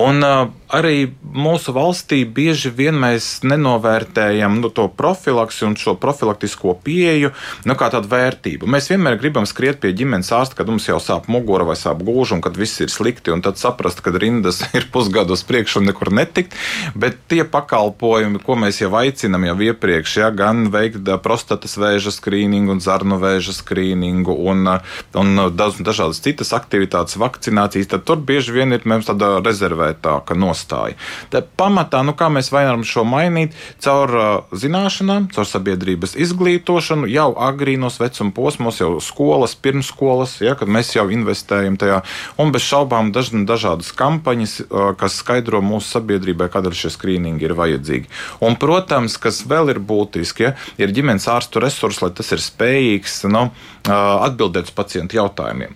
Un uh, arī mūsu valstī bieži vien mēs nenovērtējam nu, to profilaksi un šo profilaktisko pieeju nu, kā tādu vērtību. Mēs vienmēr gribam skriet pie ģimenes ārsta, kad mums jau sāp mugura vai sāp gūža un kad viss ir slikti, un tad saprast, ka rindas <laughs> ir pusgadu uz priekšu un nekur netikt. Bet tie pakalpojumi, ko mēs jau aicinām jau iepriekš, ja, gan veikt prostatas vēža skrīningu un zarnu vēža skrīningu un, un dažādas citas aktivitātes, vakcinācijas, tad tur bieži vien ir mums tāda rezervētāka nostāja nostāja. Te pamatā, nu, kā mēs varam šo mainīt, caur uh, zināšanām, caur sabiedrības izglītošanu, jau agrīnos vecuma posmos, jau skolas, pirmsskolas, ja, kad mēs jau investējam tajā, un bez šaubām daž, dažādas kampaņas, uh, kas skaidro mūsu sabiedrībai, kādēļ šie skrīningi ir vajadzīgi. Un, protams, kas vēl ir būtiski, ja, ir ģimenes ārstu resursi, lai tas ir spējīgs nu, atbildēt uz pacientu jautājumiem.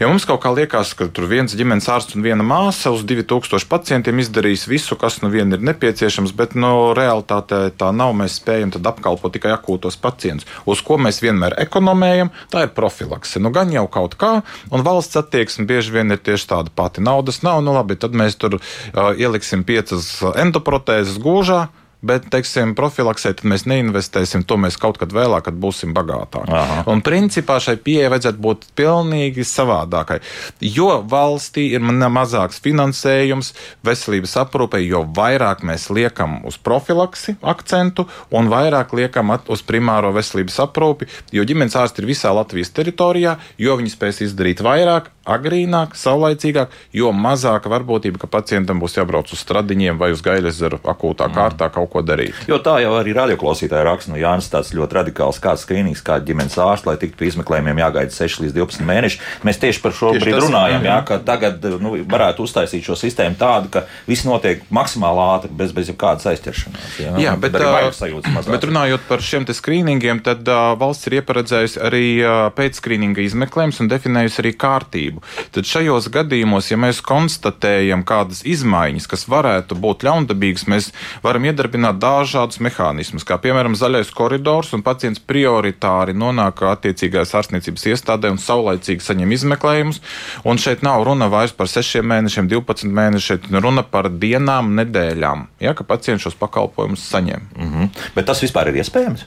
Ja mums kaut kā liekas, ka tur viens ģimenes ārsts un viena māsa uz 2000 pacientiem izdarīs visu, kas nu vien ir nepieciešams, bet no nu, realitātē tā nav. Mēs spējam apkalpot tikai akūtos pacientus, uz ko mēs vienmēr ekonomējam. Tā ir profilakse. Nu, gan jau kaut kā, un valsts attieksme bieži vien ir tieši tāda pati. Naudas nav, nu labi, tad mēs tur uh, ieliksim piecas endoprotēzes gūžā bet, teiksim, profilaksē mēs neinvestēsim, to mēs kaut kad vēlāk, kad būsim bagātāki. Aha. Un principā šai pieeja vajadzētu būt pilnīgi savādākai. Jo valstī ir mazāks finansējums veselības aprūpē, jo vairāk mēs liekam uz profilaksi akcentu un vairāk liekam uz primāro veselības aprūpi, jo ģimenes ārsti ir visā Latvijas teritorijā, jo viņi spēs izdarīt vairāk, agrīnāk, saulaicīgāk, jo mazāka varbūtība, ka pacientam būs jābrauc uz stradiņiem vai uz gaļaseru akūtā mm. kārtā kaut ko darīt. Jo tā jau arī radioklausītāja raksta, no Jānis tāds ļoti radikāls kāds skrīnings, kā ģimenes ārsts, lai tiktu pie izmeklējumiem jāgaida 6 līdz 12 mēneši. Mēs tieši par šo brīdi runājam, jā, ka tagad nu, varētu uztaisīt šo sistēmu tādu, ka viss notiek maksimāli ātri, bez, bez jebkādas aizķeršanās. Jā, jā bet, bet, bet runājot par šiem skrīningiem, tad uh, valsts ir ieparedzējusi arī uh, pēcskrīninga izmeklējumus un definējusi arī kārtību kārtību. Tad šajos gadījumos, ja mēs konstatējam kādas izmaiņas, kas varētu būt ļaundabīgas, mēs varam iedarbināt dažādus mehānismus, kā piemēram zaļais koridors, un pacients prioritāri nonāk attiecīgajās ārstniecības iestādē un saulaicīgi saņem izmeklējumus. Un šeit nav runa vairs par 6 mēnešiem, 12 mēnešiem, šeit runa par dienām, nedēļām, ja, ka pacients šos pakalpojumus saņem. Mm -hmm. Bet tas vispār ir iespējams?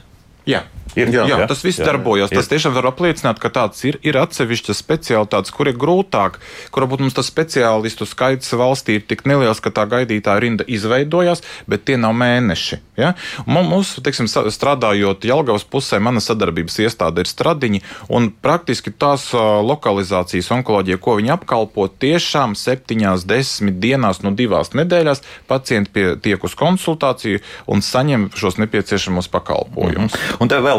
Jā. Ir, jā, jā, tas viss jā, darbojas. Jā. Tas tiešām var apliecināt, ka tāds ir. Ir atsevišķas specialitātes, kur ir grūtāk, kur varbūt mums tas speciālistu skaits valstī ir tik neliels, ka tā gaidītāja rinda izveidojās, bet tie nav mēneši. Ja? Mums, teiksim, strādājot Jelgavas pusē, mana sadarbības iestāde ir stradiņi, un praktiski tās lokalizācijas onkoloģija, ko viņi apkalpo, tiešām septiņās, desmit dienās, no divās nedēļās pacienti pie, tiek uz konsultāciju un saņem šos nepieciešamos pakalpojumus. Mm -hmm.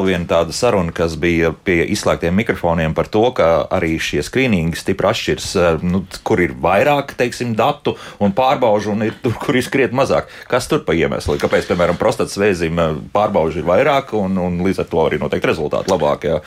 Viena tāda saruna, kas bija pie izslēgtiem mikrofoniem par to, ka arī šie skrīningi stipri atšķiras, eh, nu, kur ir vairāk, teiksim, datu un pārbaužu, un ir tur, kur ir skriet mazāk. Kas tur pa iemeslu? Kāpēc, piemēram, prostatas vēzim eh, pārbaužu ir vairāk, un, un līdz ar to arī noteikti rezultāti labāk? Jā,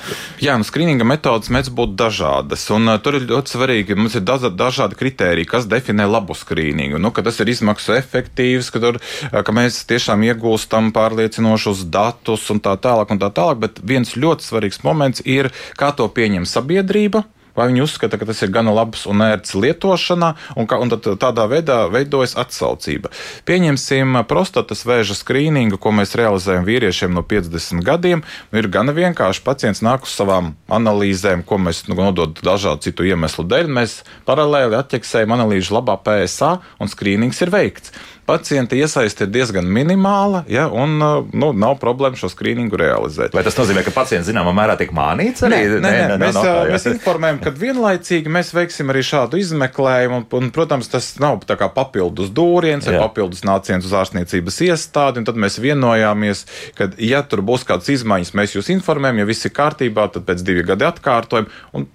jā nu, skrīninga metodas mēdz būt dažādas, un uh, tur ir ļoti svarīgi, mums ir dažādi, dažādi kriteriji, kas definē labu skrīningu. Nu, tas ir izmaksu efektīvs, ka, tur, ka mēs tiešām iegūstam pārliecinošus datus un tā tālāk un tā tālāk, bet viens ļoti svarīgs moments ir, kā to pieņem sabiedrība. Vai viņi uzskata, ka tas ir gana labs un ērts lietošanā, un, kā, un tādā veidā veidojas atsaucība. Pieņemsim prostatas vēža skrīningu, ko mēs realizējam vīriešiem no 50 gadiem. Ir gana vienkārši pacients nāk uz savām analīzēm, ko mēs nu, nododam dažādu citu iemeslu dēļ. Mēs paralēli atķeksējam analīžu labā PSA, un skrīnings ir veikts pacienta iesaiste ir diezgan minimāla, ja, un uh, nu, nav problēma šo skrīningu realizēt. Vai tas nozīmē, ka pacients zināmā mērā tiek mānīts arī? Nē, nē, nē, nē, mēs, no tā, mēs informējam, ka vienlaicīgi mēs veiksim arī šādu izmeklējumu, un, un protams, tas nav papildus dūriens vai papildus nāciens uz ārstniecības iestādi, un tad mēs vienojāmies, ka, ja tur būs kādas izmaiņas, mēs jūs informējam, ja viss ir kārtībā, tad pēc divi gadi atkārtojam. Un,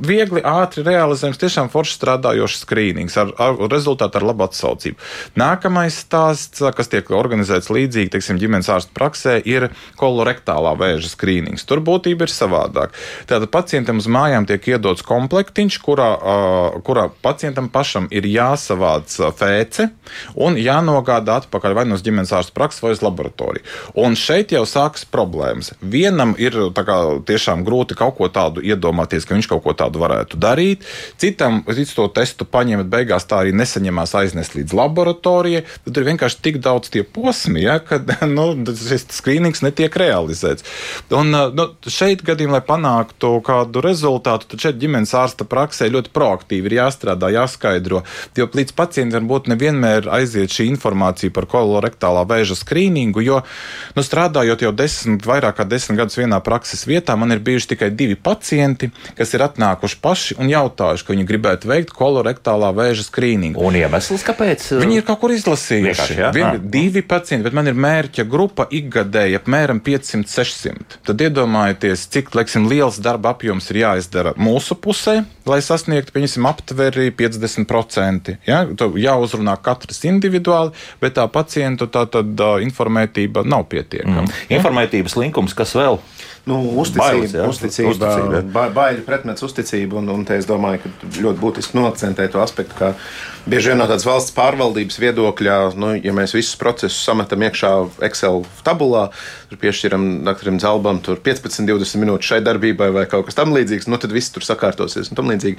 Viegli, ātri realizējams, tiešām forši strādājošs skrīnings ar, ar rezultātu ar labu atsaucību. Nākamais stāsts, kas tiek organizēts līdzīgi, teiksim, ģimenes ārsta praksē, ir kolorektālā vēža skrīnings. Tur būtība ir savādāk. Tātad pacientam uz mājām tiek iedots komplektiņš, kurā, uh, kurā pacientam pašam ir jāsavāc fēce un jānogādā atpakaļ vai no nu ģimenes ārsta prakses vai uz laboratoriju. Un šeit jau sākas problēmas. Vienam ir kā, tiešām grūti kaut ko tādu iedomāties, ka viņš kaut ko tādu varētu darīt. Citam, cits to testu paņem, bet beigās tā arī nesaņemās aiznest līdz laboratorijai. Tad ir vienkārši tik daudz tie posmi, ja, ka <laughs> nu, šis skrīnings netiek realizēts. Un nu, šeit gadījumā, lai panāktu kādu rezultātu, tad šeit ģimenes ārsta praksē ļoti proaktīvi ir jāstrādā, jāskaidro. Jo līdz pacientam varbūt nevienmēr aiziet šī informācija par kolorektālā vēža skrīningu, jo nu, strādājot jau desmit, vairāk kā desmit gadus vienā prakses vietā, man ir bijuši tikai divi pacienti, kas ir atnākuši paši un jautājuši, ka viņi gribētu veikt kolorektālā vēža skrīningu. Un iemesls, kāpēc? Viņi ir kaut kur izlasījuši. Jā? Vien, Ah. divi pacienti, bet man ir mērķa grupa ikgadēji apmēram 500-600. Tad iedomājieties, cik leksim, liels darba apjoms ir jāizdara mūsu pusē, lai sasniegtu, pieņemsim, aptveri 50%. Ja? To jāuzrunā katrs individuāli, bet tā pacientu tā tad uh, informētība nav pietiekama. Mm. Informētības linkums, kas vēl? Nu, Bailes, uzticība, jā? uzticība, Uzticība, ba baili pretmets uzticību, un, un te es domāju, ka ļoti būtiski noakcentēt to aspektu, ka bieži vien no tādas valsts pārvaldības viedokļa, nu, ja mēs visus procesus sametam iekšā Excel tabulā, tur piešķiram doktoram Zalbam tur 15, 20 minūtes šai darbībai vai kaut kas tamlīdzīgs, nu, tad viss tur sakārtosies un tam līdzīgi.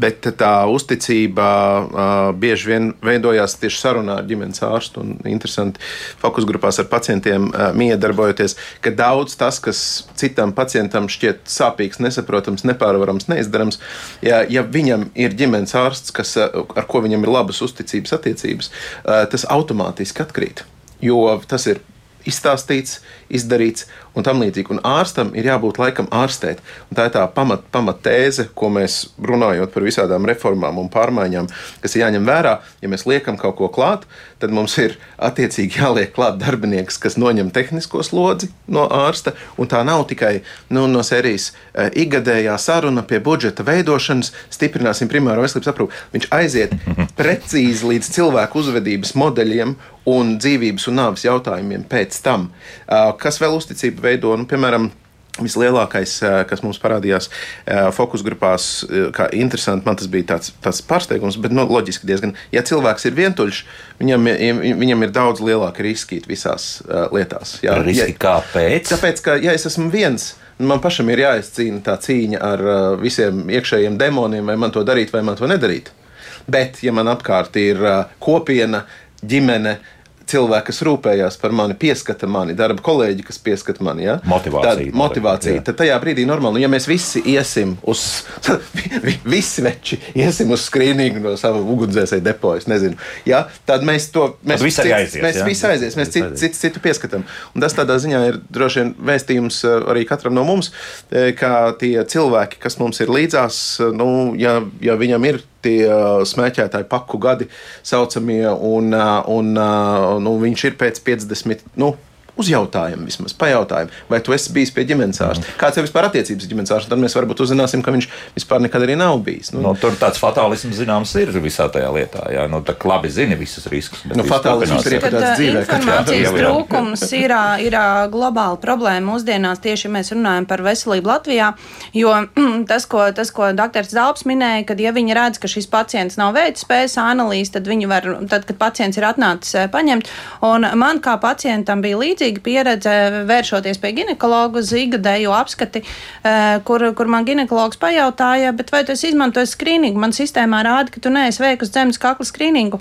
Bet tā uzticība uh, bieži vien veidojās tieši sarunā ar ģimenes ārstu un interesanti fokus grupās ar pacientiem uh, miedarbojoties, ka daudz tas, kas citam pacientam šķiet sāpīgs, nesaprotams, nepārvarams, neizdarams, ja, ja viņam ir ģimenes ārsts, kas, ar ko viņam ir labas uzticības attiecības, tas automātiski atkrīt. Jo tas ir izstāstīts, izdarīts un tam līdzīgi. Un ārstam ir jābūt laikam ārstēt. Un tā ir tā pamat, pamatēze, ko mēs runājot par visādām reformām un pārmaiņām, kas ir jāņem vērā. Ja mēs liekam kaut ko klāt, tad mums ir attiecīgi jāliek klāt darbinieks, kas noņem tehnisko slodzi no ārsta. Un tā nav tikai nu, no sērijas uh, ikgadējā saruna pie budžeta veidošanas, stiprināsim primāro veselības aprūpi. Viņš aiziet <laughs> precīzi līdz cilvēku uzvedības modeļiem un dzīvības un nāves jautājumiem pēc tam. Uh, kas vēl uzticību veido? Nu, piemēram, Vislielākais, uh, kas mums parādījās uh, fokus grupās, uh, kā interesanti, man tas bija tāds, tāds pārsteigums, bet nu, loģiski diezgan. Ja cilvēks ir vientuļš, viņam, viņam ir daudz lielāki riski visās lietās. Jā. Riski Ja- kāpēc? Tāpēc, ka ja es esmu viens, man pašam ir jāizcīna tā cīņa ar visiem iekšējiem demoniem, vai man to darīt, vai man to nedarīt. Bet, ja man apkārt ir kopiena, ģimene, cilvēki, kas rūpējās par mani, pieskata mani, darba kolēģi, kas pieskata mani. Ja? Motivācija. Tad, motivācija. Jā. Tad tajā brīdī normāli, nu, ja mēs visi iesim uz, <laughs> vi- visi veči iesim uz skrīningu no sava ugunsdzēsēja depoja, nezinu, ja? tad mēs to, mēs visi arī cits- aizies, mēs jā? visi aizies, mēs Visi citu, citu, citu pieskatām. Un tas tādā ziņā ir droši vien vēstījums eh, arī katram no mums, eh, ka tie cilvēki, kas mums ir līdzās, eh, nu, ja, ja viņam ir tie eh, smēķētāji paku gadi saucamie, un, eh, un eh, nu, viņš ir pēc 50. Nu, Uz jautājumu vismaz, pajautājumu, vai tu esi bijis pie ģimenes ārsta? Kāds ir vispār attiecības ar ģimenes ārstu? Tad mēs varbūt uzzināsim, ka viņš vispār nekad arī nav bijis. Nu, Nu, tur tāds fatālisms zināms ir visā tajā lietā. Jā, nu, tā kā labi zini visus riskus. Nu, fatālisms ir uh, dzīvē, ka- informācijas trūkums ir, ir globāla problēma mūsdienās, tieši ja mēs runājam par veselību Latvijā. Jo <clears throat> tas, ko, tas, ko dr. Zalps minēja, kad ja viņi redz, ka šis pacients nav veicis spējas analīzes, tad viņi var, tad, kad pacients ir atnācis paņemt. Un man kā pacientam bija līdzīga pieredze vēršoties pie ginekologa uz ikgadējo apskati, ā, kur, kur man ginekologs pajautāja, bet vai tu esi izmantojis skrīningu? Man sistēmā rāda, ka tu neesi veikusi zemes kakla skrīningu.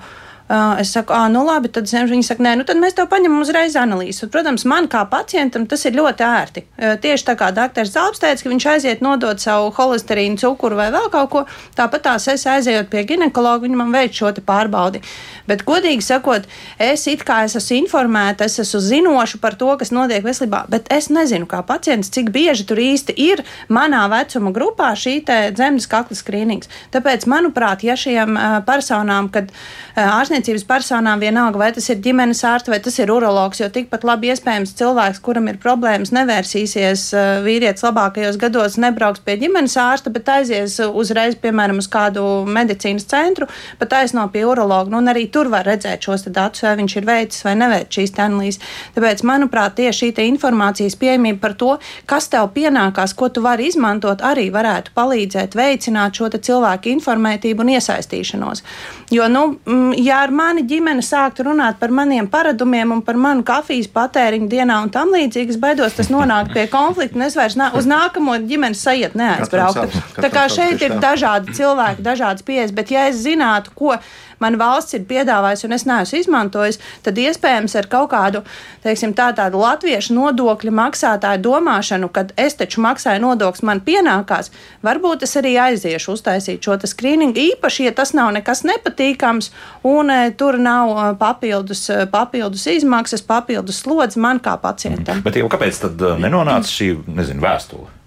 Es saku, ah, nu labi, tad viņi saka, nē, nu tad mēs tev paņemam uzreiz analīzi. Un, Protams, man kā pacientam tas ir ļoti ērti. Tieši tā kā dr. Zalps teica, ka viņš aiziet nodot savu holesterīnu, cukuru vai vēl kaut ko, tāpat tās es aizejot pie ginekologa, viņi man veic šo pārbaudi. Bet, godīgi sakot, es it kā es esmu informēta, es esmu zinoša par to, kas notiek veselībā, bet es nezinu, kā pacients, cik bieži tur īsti ir manā vecuma grupā šī dzemdas kakla skrīnings. Tāpēc, manuprāt, ja šiem personām, kad ā, ārstniecības personām vienalga, vai tas ir ģimenes ārsts vai tas ir urologs, jo tikpat labi iespējams cilvēks, kuram ir problēmas, nevērsīsies ā, vīrietis labākajos gados, nebrauks pie ģimenes ārsta, bet aizies uzreiz, piemēram, uz kādu medicīnas centru, pat aizno pie urologa. Nu, un arī tur var redzēt šos datus, vai viņš ir veicis vai neveicis šīs analīzes. Tāpēc, manuprāt, tieši šī informācijas pieejamība par to, kas tev pienākās, ko tu vari izmantot, arī varētu palīdzēt veicināt šo cilvēku informētību un iesaistīšanos. Jo, nu, mm, ja ar mani ģimene sāktu runāt par maniem paradumiem un par manu kafijas patēriņu dienā un tam līdzīgi, es baidos, tas nonāk pie konflikta, un es vairs nā, uz nākamo ģimenes sajiet neaizbrauktu. Tā kā šeit ir dažādi cilvēki, dažādas pieejas, bet ja es zinātu, ko man valsts ir piedāvājusi un es neesmu izmantojis, tad iespējams ar kaut kādu, teiksim, tā, tādu latviešu nodokļu maksātāju domāšanu, kad es taču maksāju nodokļus, man pienākās, varbūt es arī aiziešu uztaisīt šo skrīningu, īpaši, ja tas nav nekas nepatīkams un e, tur nav e, papildus, e, papildus izmaksas, papildus slodzi man kā pacientam. Bet jau kāpēc tad uh, nenonāca šī, nezinu, vēstule?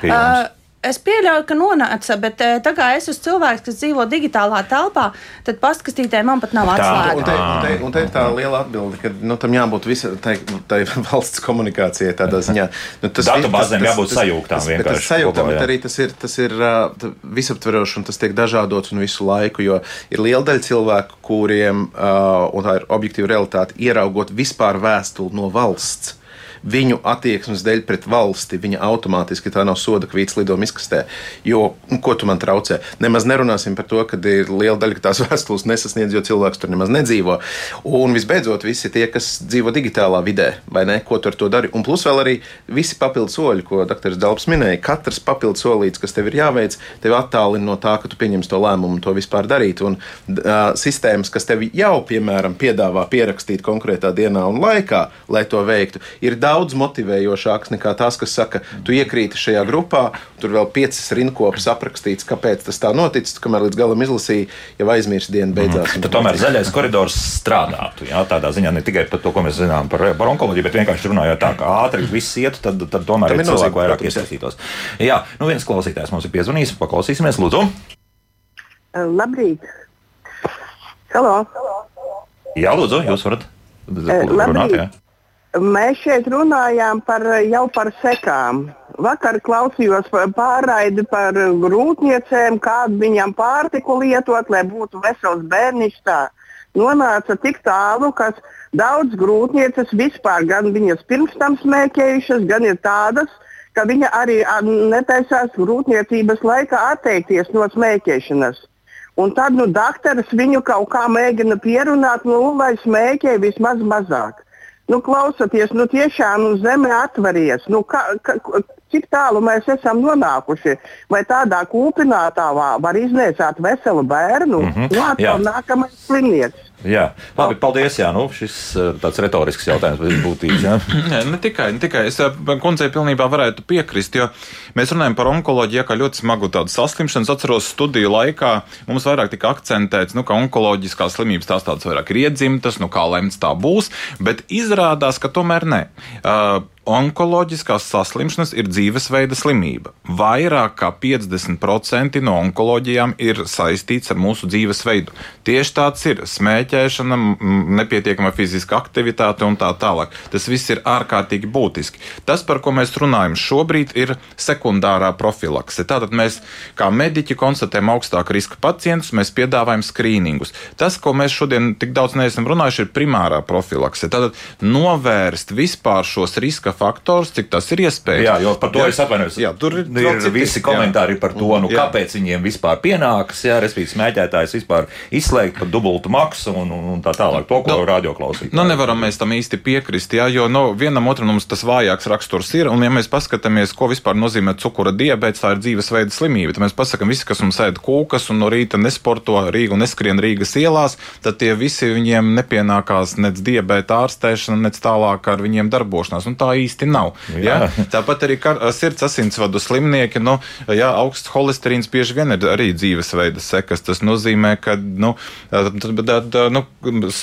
pie jums? Uh, Es pieļauju, ka nonāca, bet eh, tā kā es esmu cilvēks, kas dzīvo digitālā telpā, tad pastkastītē man pat nav Un atslēga. te, un, te, un te ir tā liela atbilde, ka nu, tam jābūt visai tai, tai <laughs> valsts komunikācijai tādā ziņā. Nu, tas Datu vi- bāzēm tas- jābūt sajūgtām tas- bet vienkārši Tas sajūgtām, bet arī tas ir, tas ir tā visaptveroši un tas tiek dažādots un visu laiku, jo ir liela daļa cilvēku, kuriem, ā, un tā ir objektīva realitāte, ieraugot vispār vēstuli no valsts. Viņu attieksmes dēļ pret valsti viņa automātiski tā nav soda kvīts lidojuma izkastē. Jo, nu, ko tu man traucē? Nemaz nerunāsim par to, ka ir liela daļa, tās <laughs> vēstules nesasniedz, jo cilvēks tur nemaz nedzīvo. Un visbeidzot, visi tie, kas dzīvo digitālā vidē, vai ne, ko tu ar to dari. Un plus vēl arī visi papildu soļi, ko dr. Dalps minēja. Katrs papildu solīts, kas tev ir jāveic, tevi attālina no tā, ka tu pieņemsi to lēmumu to vispār darīt. Un uh, sistēmas, kas tev jau, piemēram, piedāvā pierakstīt konkrētā dienā un laikā, lai to veiktu, ir daudz motivējošāks nekā tās, kas saka, tu iekrīti šajā grupā, tur vēl piecas rinkopas aprakstīts, kāpēc tas tā noticis, kamēr līdz galam izlasīja, jau aizmirst diena beidzās. Tad tomēr zaļais koridors strādātu. Jā, tādā ziņā ne tikai par to, ko mēs zinām par, par onkoloģiju, bet vienkārši runājot tā, ka ātri viss ietu, tad, tad tomēr Tam ir nozīme, vairāk iesaistītos. Jā, nu viens klausītājs mums ir piezvanījis, paklausīsimies, lūdzu. Labrīt! Halo! Jā, lūdzu, jūs varat runāt. labrīt. Jā. Mēs šeit runājām par, jau par sekām. Vakar klausījos pārraidi par grūtniecēm, kādu viņam pārtiku lietot, lai būtu vesels bērniņš. Nonāca tik tālu, ka daudz grūtnieces vispār gan viņas pirms tam smēķējušas, gan ir tādas, ka viņa arī netaisās grūtniecības laikā atteikties no smēķēšanas. Un tad nu, dakteris viņu kaut kā mēģina pierunāt, nu, lai smēķē vismaz mazāk. Nu, klausoties, nu, tiešām nu, zeme atveries. Nu, ka, ka, cik tālu mēs esam nonākuši? Vai tādā kūpinātavā var iznēsāt veselu bērnu? Mm -hmm. Nu, atkal nākamais slimnieks. Jā, labi, paldies. Jā, nu, šis ir tāds retorisks jautājums, bet būtības. Jā. <clears throat> Nē, ne tikai, ne tikai. Es eh, kundzei pilnībā varētu piekrist, jo mēs runājam par onkoloģiju, kā ļoti smagu tādu saslimšanu. Es atceros studiju laikā, mums vairāk tika akcentēts, nu, ka onkoloģiskās slimības tās tādas vairāk ir iedzimtas, nu, kā lemts tā būs, bet izrādās, ka tomēr ne. Uh, Onkoloģiskās saslimšanas ir dzīvesveida slimība. Vairāk kā 50% no onkoloģijām ir saistīts ar mūsu dzīvesveidu. Tieši tāds ir smēķēšana, nepietiekama fiziska aktivitāte un tā tālāk. Tas viss ir ārkārtīgi būtiski. Tas, par ko mēs runājam šobrīd, ir sekundārā profilakse. Tātad mēs, kā mediķi, konstatējam augstāku riska pacientus, mēs piedāvājam skrīningus. Tas, ko mēs šodien tik daudz neesam runājuši, ir primārā profilakse. Tātad novērst vispār šos riska faktorus, cik tas ir iespējams. Jā, jo par to Jā. es atvainojos. Jā, tur ir ir citi, visi jā. komentāri par to, nu, Jā. kāpēc viņiem vispār pienākas, jā, respektīvi, smēķētājs vispār izslēgt par dubultu maksu un, un, un tā tālāk. To, ko Nu, radioklausītājs. Nu, nevaram mēs tam īsti piekrist, jā, jo nu, vienam otram mums tas vājāks raksturs ir. Un, ja mēs paskatāmies, ko vispār nozīmē cukura diabetes, tā ir dzīvesveida slimība. Tad mēs pasakām, visi, kas mums ēd kūkas un no rīta nesporto Rīgu un neskrien Rīgas ielās, tad tie visi viņiem nepienākās nec diabēta ārstēšana, nec tālāk ar viņiem darbošanās. Un tā īsti nav. Jā. Jā. Tāpat arī kar, sirds asinsvadu slimnieki, nu, jā, augsts holesterīns bieži vien ir arī dzīvesveida sekas. Tas nozīmē, ka nu, tad, tad, nu,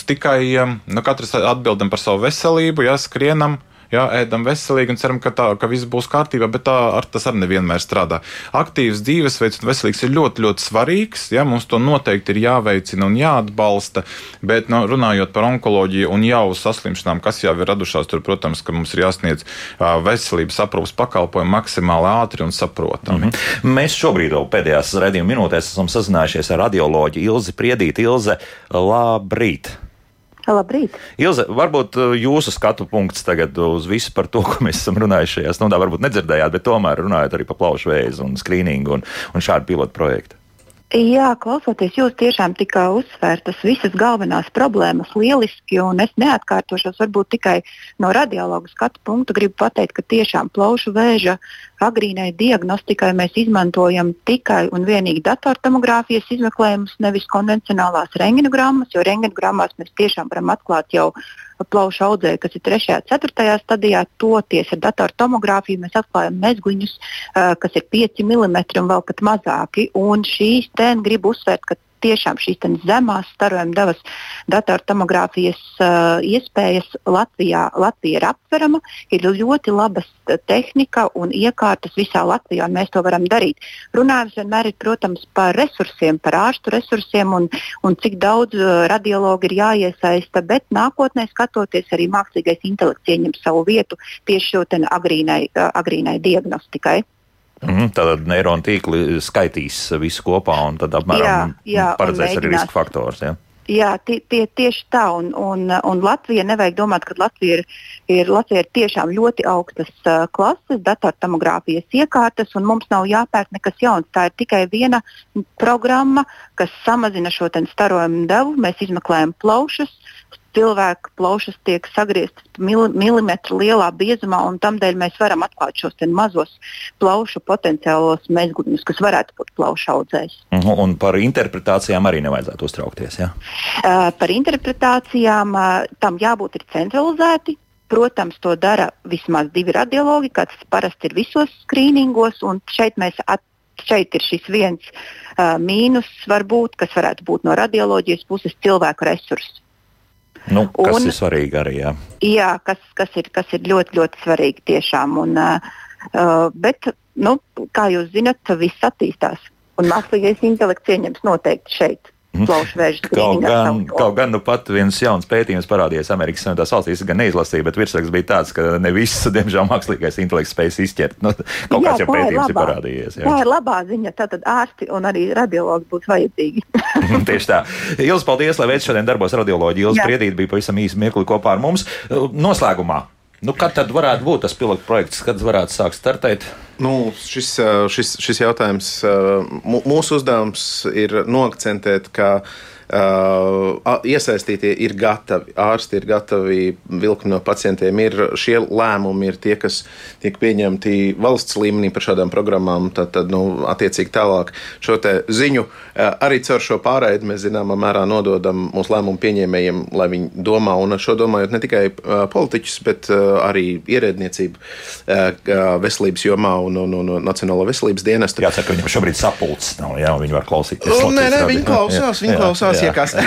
tikai nu, katrs atbildam par savu veselību, jā, skrienam. Jā, ēdam veselīgi un ceram, ka, tā, ka viss būs kārtībā, bet tā, ar, tas arī nevienmēr strādā. Aktīvs dzīvesveids un veselīgs ir ļoti, ļoti svarīgs. Jā, mums to noteikti ir jāveicina un jāatbalsta. Bet, nu, runājot par onkoloģiju un jau saslimšanām, kas jau ir radušās, tur, protams, ka mums ir jāsniedz veselības aprūpas pakalpojumi maksimāli ātri un saprotami. Mm -hmm. Mēs šobrīd vēl pēdējās redzējuma minūtēs esam sazinājušies ar radioloģu Ilzi Priedīti. Ilze, labrīt! Labrīt! Ilze, varbūt uh, jūsu skatu punkts tagad uz visu par to, <laughs> ko mēs esam runājuši šajā stundā. Varbūt nedzirdējāt, bet tomēr runājot arī par plaušu vēzi un skrīningu un, un šādu pilotu projektu. Jā, klausoties, jūs tiešām tika uzsvērtas visas galvenās problēmas lieliski, un es neatkārtošos varbūt tikai no radiologa skatu punkta. Gribu pateikt, ka tiešām plaušu vēža agrīnai diagnostikai mēs izmantojam tikai un vienīgi datortomogrāfijas izmeklējumus, nevis konvencionālās rengenogrammas, jo rengenogrammas mēs tiešām varam atklāt jau plaušu audzēju, kas ir 3. un 4. stadijā. Toties ar datortomogrāfiju mēs atklājam mezgliņus, kas ir 5 mm un vēl pat mazāki. Un šīs tēmas gribu uzsvērt, ka tiešām šīs zemās starojuma devas datortomogrāfijas uh, iespējas Latvijā. Latvija ir aptverama, ir ļoti laba tehnika un iekārtas visā Latvijā, un mēs to varam darīt. Runājums vienmēr ir, protams, par resursiem, par ārstu resursiem un, un cik daudz uh, radiologu ir jāiesaista, bet nākotnē skatoties arī mākslīgais intelekts ieņem savu vietu tieši šo agrīnai, uh, agrīnai diagnostikai. Mm, tad neironu tīkli skaitīs visu kopā un tad apmēram jā, jā, paredzēs arī riska faktors. Ja? Jā, tie, tie, tieši tā. Un, un, un Latvija nevajag domāt, ka Latvija ir, ir, Latvija ir tiešām ļoti augstas uh, klases, datortomogrāfijas iekārtas, un mums nav jāpērk nekas jauns. Tā ir tikai viena programma, kas samazina šo starojumu devu. Mēs izmeklējam plaušas, cilvēka plaušas tiek sagrieztas mil, milimetru lielā biezumā, un tādēļ mēs varam atklāt šos mazos plaušu potenciālos mezgļus, kas varētu būt plaušu audzējs. Mhm, un par interpretācijām arī nevajadzētu uztraukties. Ja? Uh, par interpretācijām uh, tam jābūt centralizēti. Protams, to dara vismaz divi radiologi, kas parasti ir visos skrīningos, un šeit mēs at, šeit ir šis viens uh, mīnus, varbūt, kas varētu būt no radioloģijas puses cilvēku resursi. Nu, kas un, ir svarīgi arī? Jā, jā kas, kas, ir, kas ir ļoti, ļoti svarīgi tiešām. Un, uh, bet, nu, kā jūs zinat, viss attīstās. Un mākslīgais intelekts ieņems noteikti šeit kaut gan, kaut gan nu pat viens jauns pētījums parādījās Amerikas Savienotās valstīs, gan neizlasīja, bet virsraksts bija tāds, ka ne viss, diemžēl, mākslīgais intelekts spējas izķert. Nu, kaut jā, kāds jau pētījums ir, ir parādījies. Jā. Tā ir labā ziņa, tātad ārsti un arī radiologi būs vajadzīgi. Tieši tā. Ilgi paldies, lai veids šodien darbos radioloģi. Ilgi Priedīt bija pavisam īsi mirkli kopā ar mums. Noslēgumā. Nu, kad tad varētu būt tas pilotu projekts, kad varētu sākt startēt? Nu, šis, šis, šis jautājums, mūsu uzdevums ir noakcentēt, ka Uh, iesaistītie ir gatavi, ārsti ir gatavi, vilkni no pacientiem ir. Šie lēmumi ir tie, kas tiek pieņemti valsts līmenī par šādām programmām. Tad, tad nu, attiecīgi tālāk šo ziņu uh, arī caur šo pārēdi mēs zināmā mērā nododam mūsu lēmumu pieņēmējiem, lai viņi domā, un ar šo domājot ne tikai uh, politiķus, bet arī ierēdniecību veselības jomā un, un, un, un Nacionālo veselības dienestu. Jāsaka, ka viņam šobrīd sapulces nav, jā, viņi var klausīties. Nē, nē, viņi klausās, viņi klausās iekāst.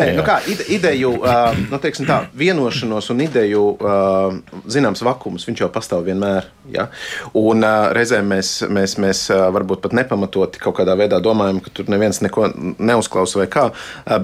Nē, nu kā, ideju, uh, nu, teiksim, tā, vienošanos un ideju uh, zināms vakums, viņš jau pastāv vienmēr. Ja? Un uh, reizēm mēs, mēs, mēs varbūt pat nepamatoti kaut kādā veidā domājam, ka tur neviens neko neuzklausa vai kā.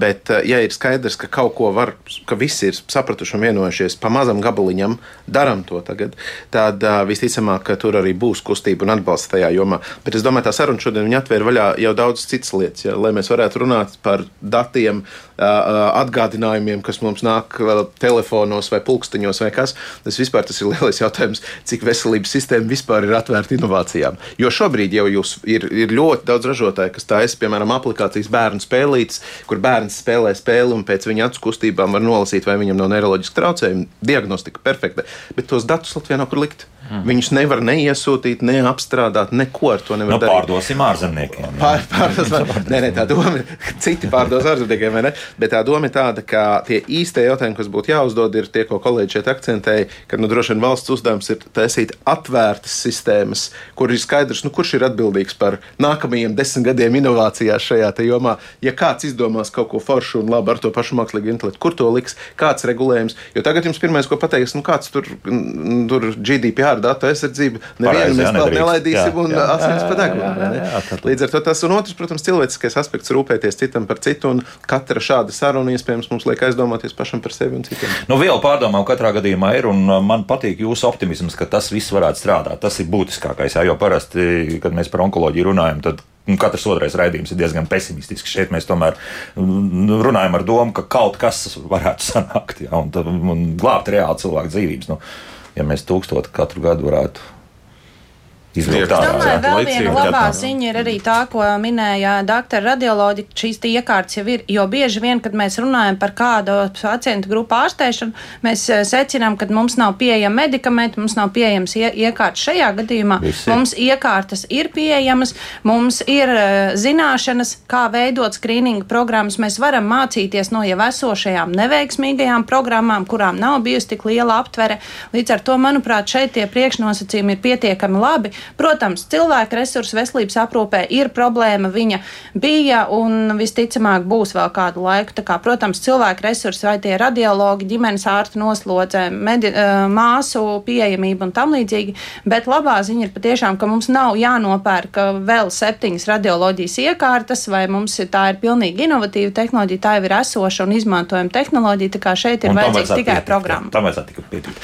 Bet, ja ir skaidrs, ka kaut ko var, ka visi ir sapratuši un vienojušies pa mazam gabaliņam, daram to tagad, tad visticamāk, ka tur arī būs kustība un atbalsts tajā jomā. Bet es domāju, tā saruna šodien atvēra vaļā jau daudz citas lietas, ja? lai mēs varētu runāt par datiem, atgādinājumiem, kas mums nāk telefonos vai pulksteņos vai kas. Tas vispār tas ir lielais jautājums, cik veselības sistēma vispār ir atvērta inovācijām. Jo šobrīd jau jūs ir, ir ļoti daudz ražotāju, kas taisa, piemēram, aplikācijas bērnu spēlītes, kur bērns spēlē spēli un pēc viņa acu kustībām var nolasīt, vai viņam nav neiroloģiski traucējumi. Diagnostika perfekta, bet tos datus Latvijā nav kur likt. Mm. Viņus nevar neiesūtīt, neapstrādāt, neko ar to nevar nu, darīt. Pārdosim ārzemniekiem. Pār, pārdosim, <laughs> nē, nē, tā doma ir, citi pārdos ārzemniekiem, vai ne? Bet tā doma ir tāda, ka tie īstie jautājumi, kas būtu jāuzdod, ir tie, ko kolēģi šeit akcentēja, ka nu, droši vien valsts uzdevums ir taisīt atvērtas sistēmas, kur ir skaidrs, nu, kurš ir atbildīgs par nākamajiem desmit gadiem inovācijās šajā jomā. Ja kāds izdomās kaut ko foršu un labu ar to pašu mākslīgo intelektu, kur to liks, kāds regulējums, jo tagad jums pirmais, ko pateiks, nu, kāds tur, tur GDPR datu aizsardzību. Nevienu mēs vēl nelaidīsim un asins pa degunu. Līdz ar to tas un otrs, protams, cilvēciskais aspekts rūpēties citam par citu, un katra šāda saruna iespējams mums liek aizdomāties pašam par sevi un citiem. Nu, viela pārdomām katrā gadījumā ir, un uh, man patīk jūsu optimisms, ka tas viss varētu strādāt. Tas ir būtiskākais, jā, jo parasti, kad mēs par onkoloģiju runājam, tad nu, katrs otrais raidījums ir diezgan pesimistisks. Šeit mēs tomēr runājam ar domu, ka kaut kas varētu <laughs> sanākt ja, un, un glābt reāli cilvēku dzīvības. Nu, ja mēs tūkstotu katru gadu varētu izvilkt ārā. domāju, vēl viena labā ziņa ir arī tā, ko minēja doktora radioloģija. Šīs tie iekārtas jau ir, jo bieži vien, kad mēs runājam par kādu pacientu grupu ārstēšanu, mēs eh, secinām, ka mums nav pieejami medikamenti, mums nav pieejams ie, iekārtas šajā gadījumā. Viss ir. Mums iekārtas ir pieejamas, mums ir eh, zināšanas, kā veidot skrīninga programmas. Mēs varam mācīties no jau esošajām neveiksmīgajām programmām, kurām nav bijusi tik liela aptvere. Līdz ar to, manuprāt, šeit tie priekšnosacījumi ir pietiekami labi. Protams, cilvēka resursu veselības aprūpē ir problēma. Viņa bija un visticamāk būs vēl kādu laiku. Tā kā, protams, cilvēka resursi vai tie radiologi, ģimenes ārsta noslodze, medi, eh, māsu pieejamība un tam līdzīgi. Bet labā ziņa ir patiešām, ka mums nav jānopērk eh, vēl septiņas radioloģijas iekārtas, vai mums tā ir pilnīgi inovatīva tehnoloģija, tā jau ir esoša un izmantojama tehnoloģija. Tā kā šeit ir Un vajadzīgs tikai programma. Tam vajadzētu tikai pietikt.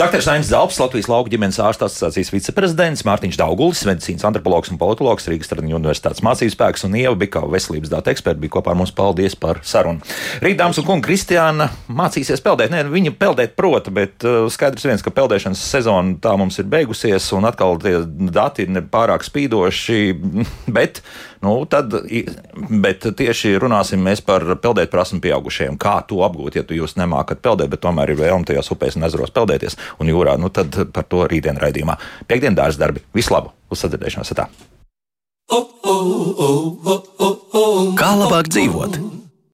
Dr. Sainis Zalps, Latvijas lauku ģimenes ārsta asociācijas viceprezidents, Mārtiņš Daugulis, medicīnas antropologs un politologs, Rīgas Tradiņu universitātes mācības spēks un Ieva Bikā, veselības datu eksperti, bija kopā ar mums. Paldies par sarunu. Rīt, dāmas un kungi, Kristiāna mācīsies peldēt. Nē, viņa peldēt prota, bet uh, skaidrs viens, ka peldēšanas sezona tā mums ir beigusies, un atkal tie dati ir pārāk spīdoši. <laughs> Bet, nu, tad, bet tieši runāsim par peldēt prasmu pieaugušajiem. Kā to apgūt, ja jūs nemākat peldēt, bet tomēr ir vēlme tajos upēs un ezeros peldēties un jūrā. Nu, tad par to rītdien raidījumā. Piektdien dārza darbi. Vislabāk! Uz sadzirdēšanos! Kā labāk dzīvot?